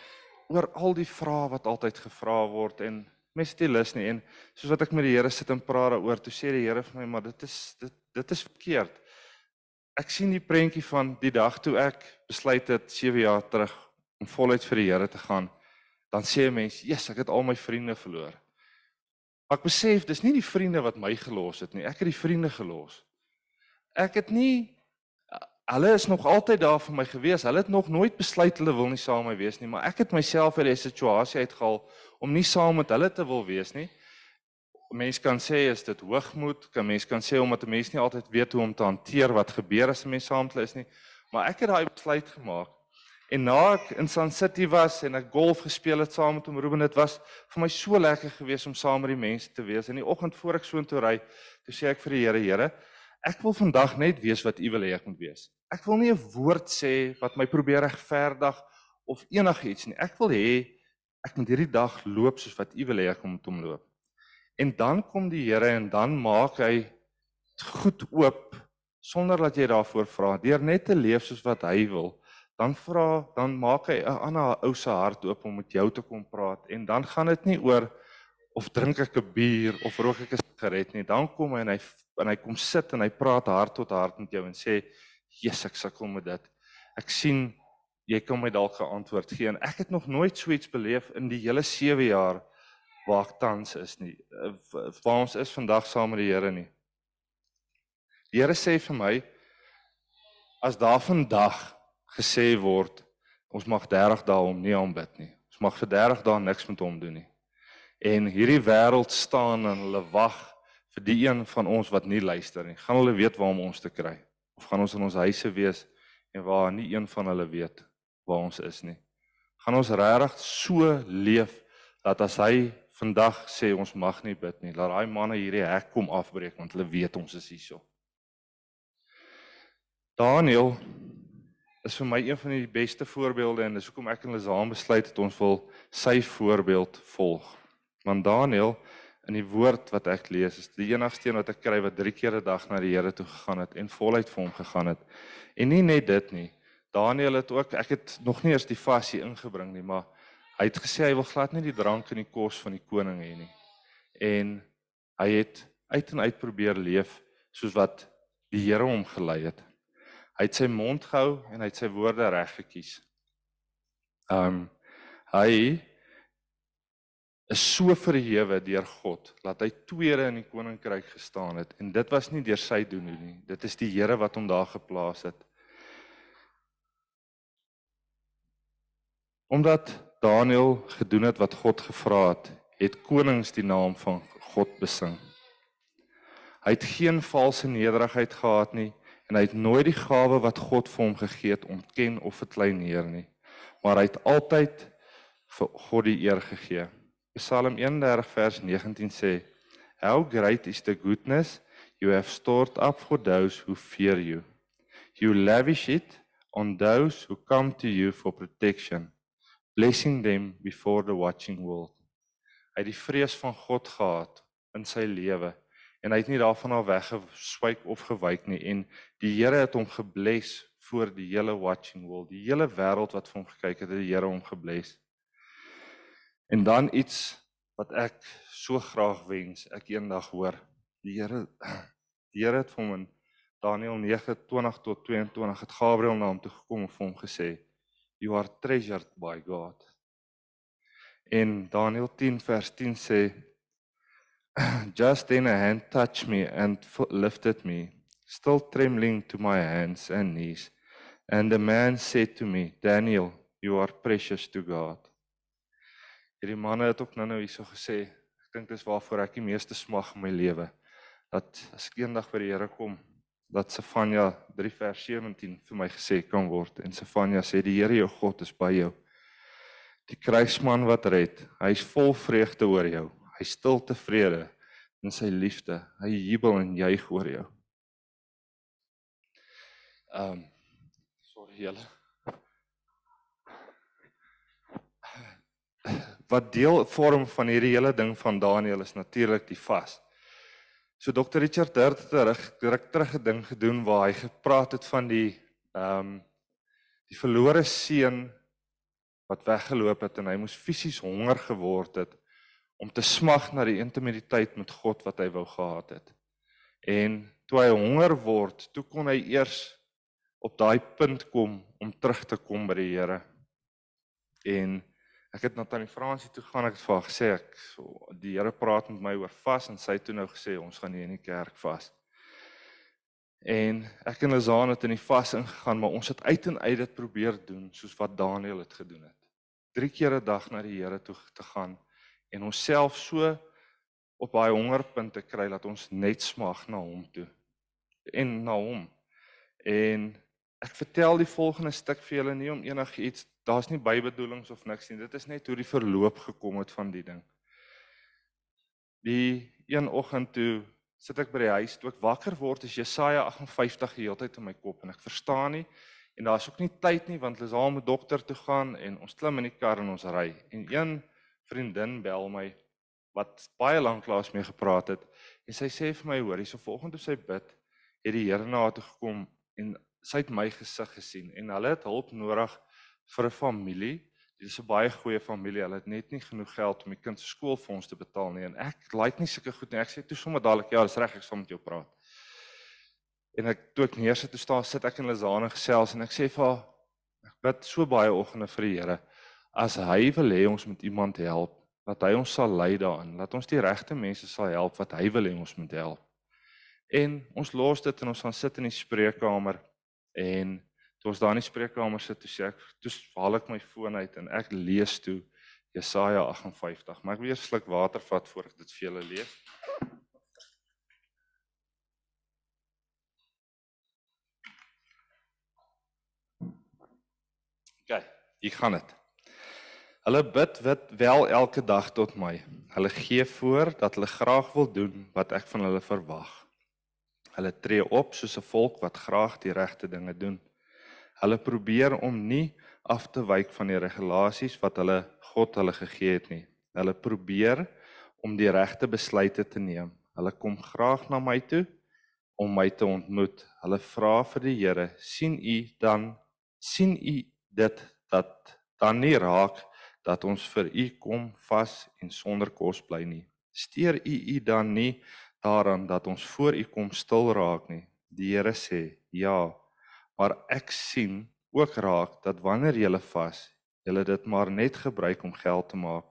oor al die vrae wat altyd gevra word en mense het nie lus nie en soos wat ek met die Here sit en praat daaroor, toe sê die Here vir my maar dit is dit dit is verkeerd. Ek sien die prentjie van die dag toe ek besluit het 7 jaar terug om voluit vir die Here te gaan dan sê 'n mens, "Jesus, ek het al my vriende verloor." Maar ek besef dis nie die vriende wat my gelos het nie. Ek het die vriende gelos. Ek het nie hulle is nog altyd daar vir my gewees. Hulle het nog nooit besluit hulle wil nie saam met my wees nie, maar ek het myself uit die situasie uitgehaal om nie saam met hulle te wil wees nie. Mense kan sê is dit hoogmoed, kan mense kan sê omdat 'n mens nie altyd weet hoe om te hanteer wat gebeur as 'n mens saam met hulle is nie, maar ek het daai besluit gemaak En na ek in Sun City was en ek golf gespeel het saam met hom Ruben, dit was vir my so lekker geweest om saam met die mense te wees. In die oggend voor ek so intoe ry, toe sê ek vir die Here, Here, ek wil vandag net weet wat U wil hê ek moet wees. Ek wil nie 'n woord sê wat my probeer regverdig of enigiets nie. Ek wil hê ek moet hierdie dag loop soos wat U wil hê ek moet hom loop. En dan kom die Here en dan maak hy goed oop sonder dat jy daarvoor vra. Deur net te leef soos wat hy wil, dan vra dan maak hy 'n ander ou se hart oop om met jou te kom praat en dan gaan dit nie oor of drink ek 'n bier of rook ek 'n sigaret nie. Dan kom hy en hy en hy kom sit en hy praat hart tot hart met jou en sê, "Jesus, ek sukkel met dit. Ek sien jy kan my dalk 'n antwoord gee." En ek het nog nooit so iets beleef in die hele 7 jaar waar ek tans is nie. eh, Waar ons is vandag saam met die Here nie. Die Here sê vir my as daar vandag gesê word ons mag 30 dae hom nie aanbid nie. Ons mag vir 30 dae niks met hom doen nie. En hierdie wêreld staan en hulle wag vir die een van ons wat nie luister nie. Gaan hulle weet waar om ons te kry? Of gaan ons in ons huise wees en waar nie een van hulle weet waar ons is nie? Gaan ons regtig so leef dat as hy vandag sê ons mag nie bid nie, laat daai manne hierdie hek kom afbreek want hulle weet ons is hierso. Daniel is vir my een van die beste voorbeelde en dis hoekom ek en Lizaan besluit het ons wil sy voorbeeld volg. Want Daniel in die woord wat ek lees is die enigste een wat ek kry wat 3 keer 'n dag na die Here toe gegaan het en voluit vir hom gegaan het. En nie net dit nie. Daniel het ook ek het nog nie eers die vasie ingebring nie, maar hy het gesê hy wil glad nie die drank en die kos van die koning hê nie. En hy het uit en uit probeer leef soos wat die Here hom gelei het. Hy het sy mond gehou en hy het sy woorde reg gekies. Um hy is so verhewe deur God dat hy tweede in die koninkryk gestaan het en dit was nie deur sy doen nie. Dit is die Here wat hom daar geplaas het. Omdat Daniël gedoen het wat God gevra het, het konings die naam van God besing. Hy het geen valse nederigheid gehad nie en hy het nooit die gawe wat God vir hom gegee het ontken of verkleineer nie, maar hy het altyd vir God die eer gegee. Psalm 31 vers 19 sê: How great is the goodness you have stored up for those who fear you. You lavish it on those who come to you for protection, blessing them before the watching world. Hy het die vrees van God gehad in sy lewe en hy het nie daarvan af weggeswyk of gewyk nie en die Here het hom gebless voor die hele watching world. Die hele wêreld wat vir hom gekyk het, het die Here hom gebless. En dan iets wat ek so graag wens ek eendag hoor. Die Here die Here het vir hom in Daniël 9:20 tot 22 het Gabriël na hom toe gekom en vir hom gesê you are treasured by God. En Daniël 10 vers 10 sê just then a hand touched me and lifted me still trembling to my hands and knees and the man said to me Daniel you are precious to God. Hierdie manne het ook nou-nou hierso gesê, ek dink dis waarvoor ek die meeste smag in my lewe. Dat as ek eendag by die Here kom, dat Sefanja 3 vers 17 vir my gesê kan word en Sefanja sê die Here jou God is by jou. Die kruisman wat red, hy's vol vreugde oor jou. Hy stil tevrede in sy liefde. Hy jubel en juig oor jou. Ehm um, sorry julle. Wat deel vorm van hierdie hele ding van Daniël is natuurlik die vas. So Dr Richard Hurt het terug direk terug 'n ding gedoen waar hy gepraat het van die ehm um, die verlore seun wat weggeloop het en hy moes fisies honger geword het om te smag na die intimiteit met God wat hy wou gehad het. En toe hy honger word, toe kon hy eers op daai punt kom om terug te kom by die Here. En Ek het na Tannie Fransie toe gaan, ek het vir haar gesê ek so, die Here praat met my oor vas en sy het toe nou gesê ons gaan nie in die kerk vas. En ek en Lazaan het in die vas ingegaan, maar ons het uit en uit dit probeer doen soos wat Daniel het gedoen het. 3 keer 'n dag na die Here toe te gaan en onsself so op daai hongerpunt te kry dat ons net smag na hom toe en na hom. En ek vertel die volgende stuk vir julle nie om enigiets daar's nie bybedoelings of niks nie. Dit is net hoe die verloop gekom het van die ding. Die een oggend toe sit ek by die huis, toe ek wakker word, is Jesaja 58 die hele tyd in my kop en ek verstaan nie En daar's ook nie tyd nie want Lisaal moet dokter toe gaan en ons klim in die kar en ons ry. En een vriendin bel my wat baie lank laas mee gepraat het en sy sê vir my hoor, hierso volgende toe sy bid, het die Here na toe gekom en sy het my gesig gesien en hulle het hulp nodig vir 'n familie. Dit is 'n baie goeie familie. Hulle het net nie genoeg geld om die kind se skoolfonds te betaal nie en ek like nie sulke goed nie. Ek sê toe sommer dadelik ja, dis reg, ek sal met jou praat. En ek toe ek neersit toe staan sit ek in Lazane gesels en ek sê vir haar ek bid so baie oggende vir die Here as hy wil hê ons moet iemand help, dat hy ons sal lei daarin, dat ons die regte mense sal help wat hy wil hê ons moet help. En ons los dit en ons gaan sit in die spreekkamer en toe ons daar in die spreekkamer sit, toe sê ek, toe haal ek my foon uit en ek lees toe Jesaja 58, maar ek weer sluk water vat voor ek dit vir julle lees. OK, hier gaan dit. Hulle bid wit wel elke dag tot my. Hulle gee voor dat hulle graag wil doen wat ek van hulle verwag. Hulle tree op soos 'n volk wat graag die regte dinge doen. Hulle probeer om nie af te wyk van die regulasies wat hulle God hulle gegee het nie. Hulle probeer om die regte besluite te neem. Hulle kom graag na my toe om my te ontmoet. Hulle vra vir die Here, "Sien u dan sien u dit dat dan nie raak dat ons vir u kom vas en sonder kos bly nie. Steer u u dan nie daaraan dat ons voor u kom stil raak nie. Die Here sê: "Ja, maar ek sien ook raak dat wanneer jy vas, jy dit maar net gebruik om geld te maak.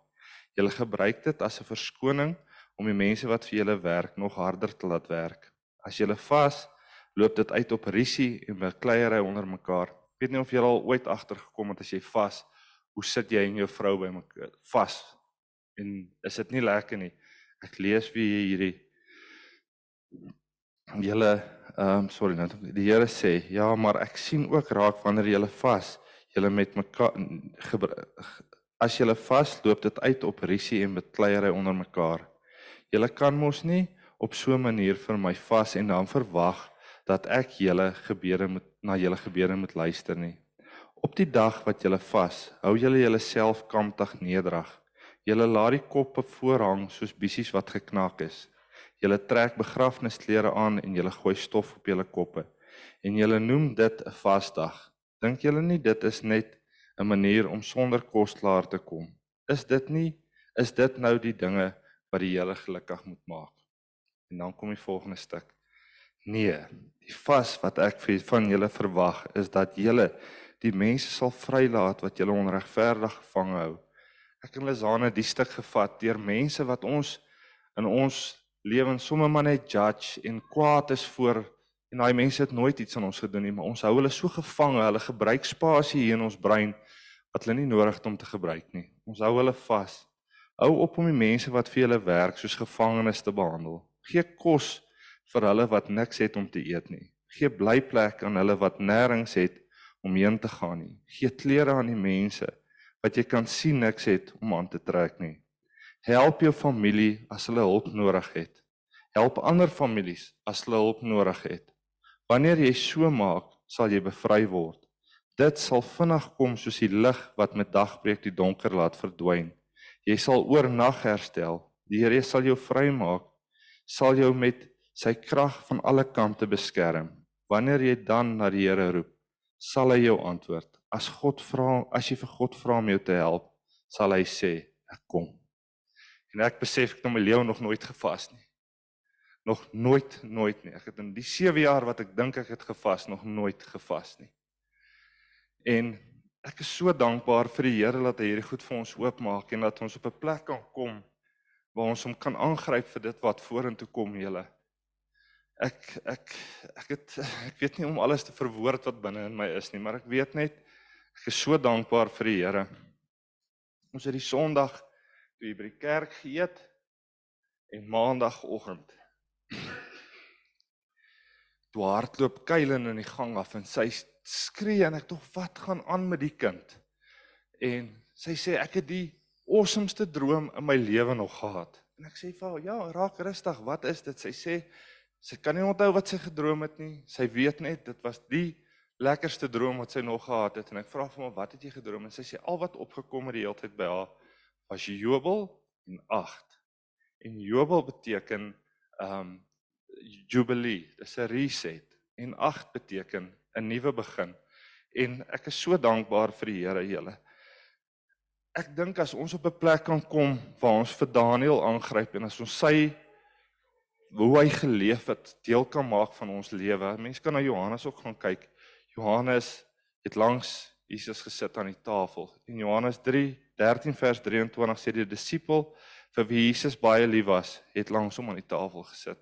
Jy gebruik dit as 'n verskoning om die mense wat vir julle werk nog harder te laat werk. As jy vas, loop dit uit op risie en bekleierery onder mekaar. Ek weet nie of jy al ooit agtergekom het as jy vas, hoe sit jy en jou vrou by mekaar vas? En is dit nie lekker nie? Ek lees wie hierdie julle ehm um, sorry net die Here sê ja maar ek sien ook raak wanneer julle vas julle met mekaar as julle vas loop dit uit op risie en bekleierery onder mekaar julle kan mos nie op so 'n manier vir my vas en dan verwag dat ek julle gebede moet na julle gebede moet luister nie Op die dag wat julle vas, hou julle julleself kamptig nederig. Julle laat die koppe voorhang soos bissies wat geknak is. Julle trek begrafnisklere aan en julle gooi stof op julle koppe. En julle noem dit 'n vasdag. Dink julle nie dit is net 'n manier om sonder kos klaar te kom? Is dit nie is dit nou die dinge wat die Here gelukkig moet maak? En dan kom die volgende stuk. Nee, die vas wat ek van julle verwag is dat julle die mense sal vrylaat wat julle onregverdig gevang hou. Ek en Lizana die stuk gevat deur mense wat ons in ons lewens sommer maar net judge en kwaad is voor en daai mense het nooit iets aan ons gedoen nie, maar ons hou hulle so gevange, hulle gebruik spasie hier in ons brein wat hulle nie nodig het om te gebruik nie. Ons hou hulle vas. Hou op om die mense wat vir julle werk soos gevangenes te behandel. Gee kos vir hulle wat niks het om te eet nie. Gee blyplek aan hulle wat nêrens het om heen te gaan nie. Gee klere aan die mense wat jy kan sien niks het om aan te trek nie. Help jou familie as hulle hulp nodig het. Help ander families as hulle hulp nodig het. Wanneer jy so maak, sal jy bevry word. Dit sal vinnig kom soos die lig wat met dagbreek die donker laat verdwyn. Jy sal oornag herstel. Die Here sal jou vrymaak. Sal jou met sy krag van alle kante beskerm. Wanneer jy dan na die Here roep, sal hy jou antwoord. As God vra, as jy vir God vra om jou te help, sal hy sê, ek kom. En ek besef ek het my lewe nog nooit gevas nie. Nog nooit, nooit nie. Ek het in die 7 jaar wat ek dink ek het gevas, nog nooit gevas nie. En ek is so dankbaar vir die Here dat hy hierdie goed vir ons oopmaak en dat ons op 'n plek kan kom waar ons hom kan aangryp vir dit wat vorentoe kom, julle ek ek ek het ek weet nie om alles te verwoord wat binne in my is nie, maar ek weet net ek is so dankbaar vir die Here. Ons het die Sondag toe by die kerk geëet en Maandagoggend toe hardloop Kylen in die gang af en sy skree en ek tog wat gaan aan met die kind? En sy sê ek het die awesomeste droom in my lewe nog gehad. En ek sê vir haar, ja, raak rustig, wat is dit? Sy sê Sy kan nie onthou wat sy gedroom het nie. Sy weet net dit was die lekkerste droom wat sy nog gehad het en ek vra vir haar wat het jy gedroom en sy sê al wat opgekom het die hele tyd by haar was jubel en agt. En jubel beteken um, jubilee, dis 'n reset en agt beteken 'n nuwe begin. En ek is so dankbaar vir die Here julle. Ek dink as ons op 'n plek kan kom waar ons vir Daniel aangryp en as ons sy hoe hy geleef het deel kan maak van ons lewe. Mense kan na Johannes ook gaan kyk. Johannes het langs Jesus gesit aan die tafel. In Johannes 3:13 vers 23 sê die disipel vir wie Jesus baie lief was, het langs hom aan die tafel gesit.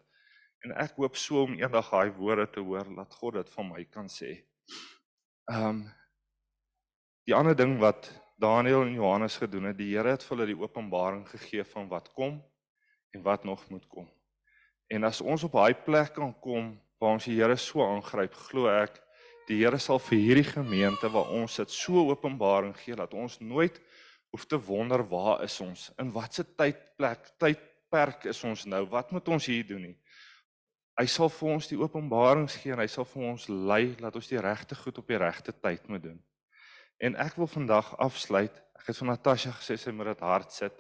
En ek hoop so om eendag daai woorde te hoor, laat God dit van my kan sê. Ehm um, die ander ding wat Daniel en Johannes gedoen het, die Here het vir hulle die openbaring gegee van wat kom en wat nog moet kom. En as ons op daai plek kan kom waar ons die Here so aangryp, glo ek die Here sal vir hierdie gemeente waar ons sit so openbaring gee dat ons nooit hoef te wonder waar is ons? In watter tydplek, tydperk is ons nou? Wat moet ons hier doen nie? Hy sal vir ons die openbarings gee en hy sal vir ons lei dat ons die regte goed op die regte tyd moet doen. En ek wil vandag afsluit. Ek het vir Natasha gesê sy moet dit hard sit.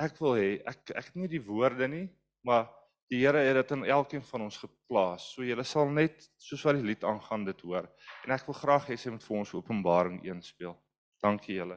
Ek wil hê ek ek het nie die woorde nie, maar Die Here het dit in elkeen van ons geplaas. So julle sal net soos wat die lied aangaan dit hoor. En ek wil graag hê sy moet vir ons Openbaring 1 speel. Dankie julle.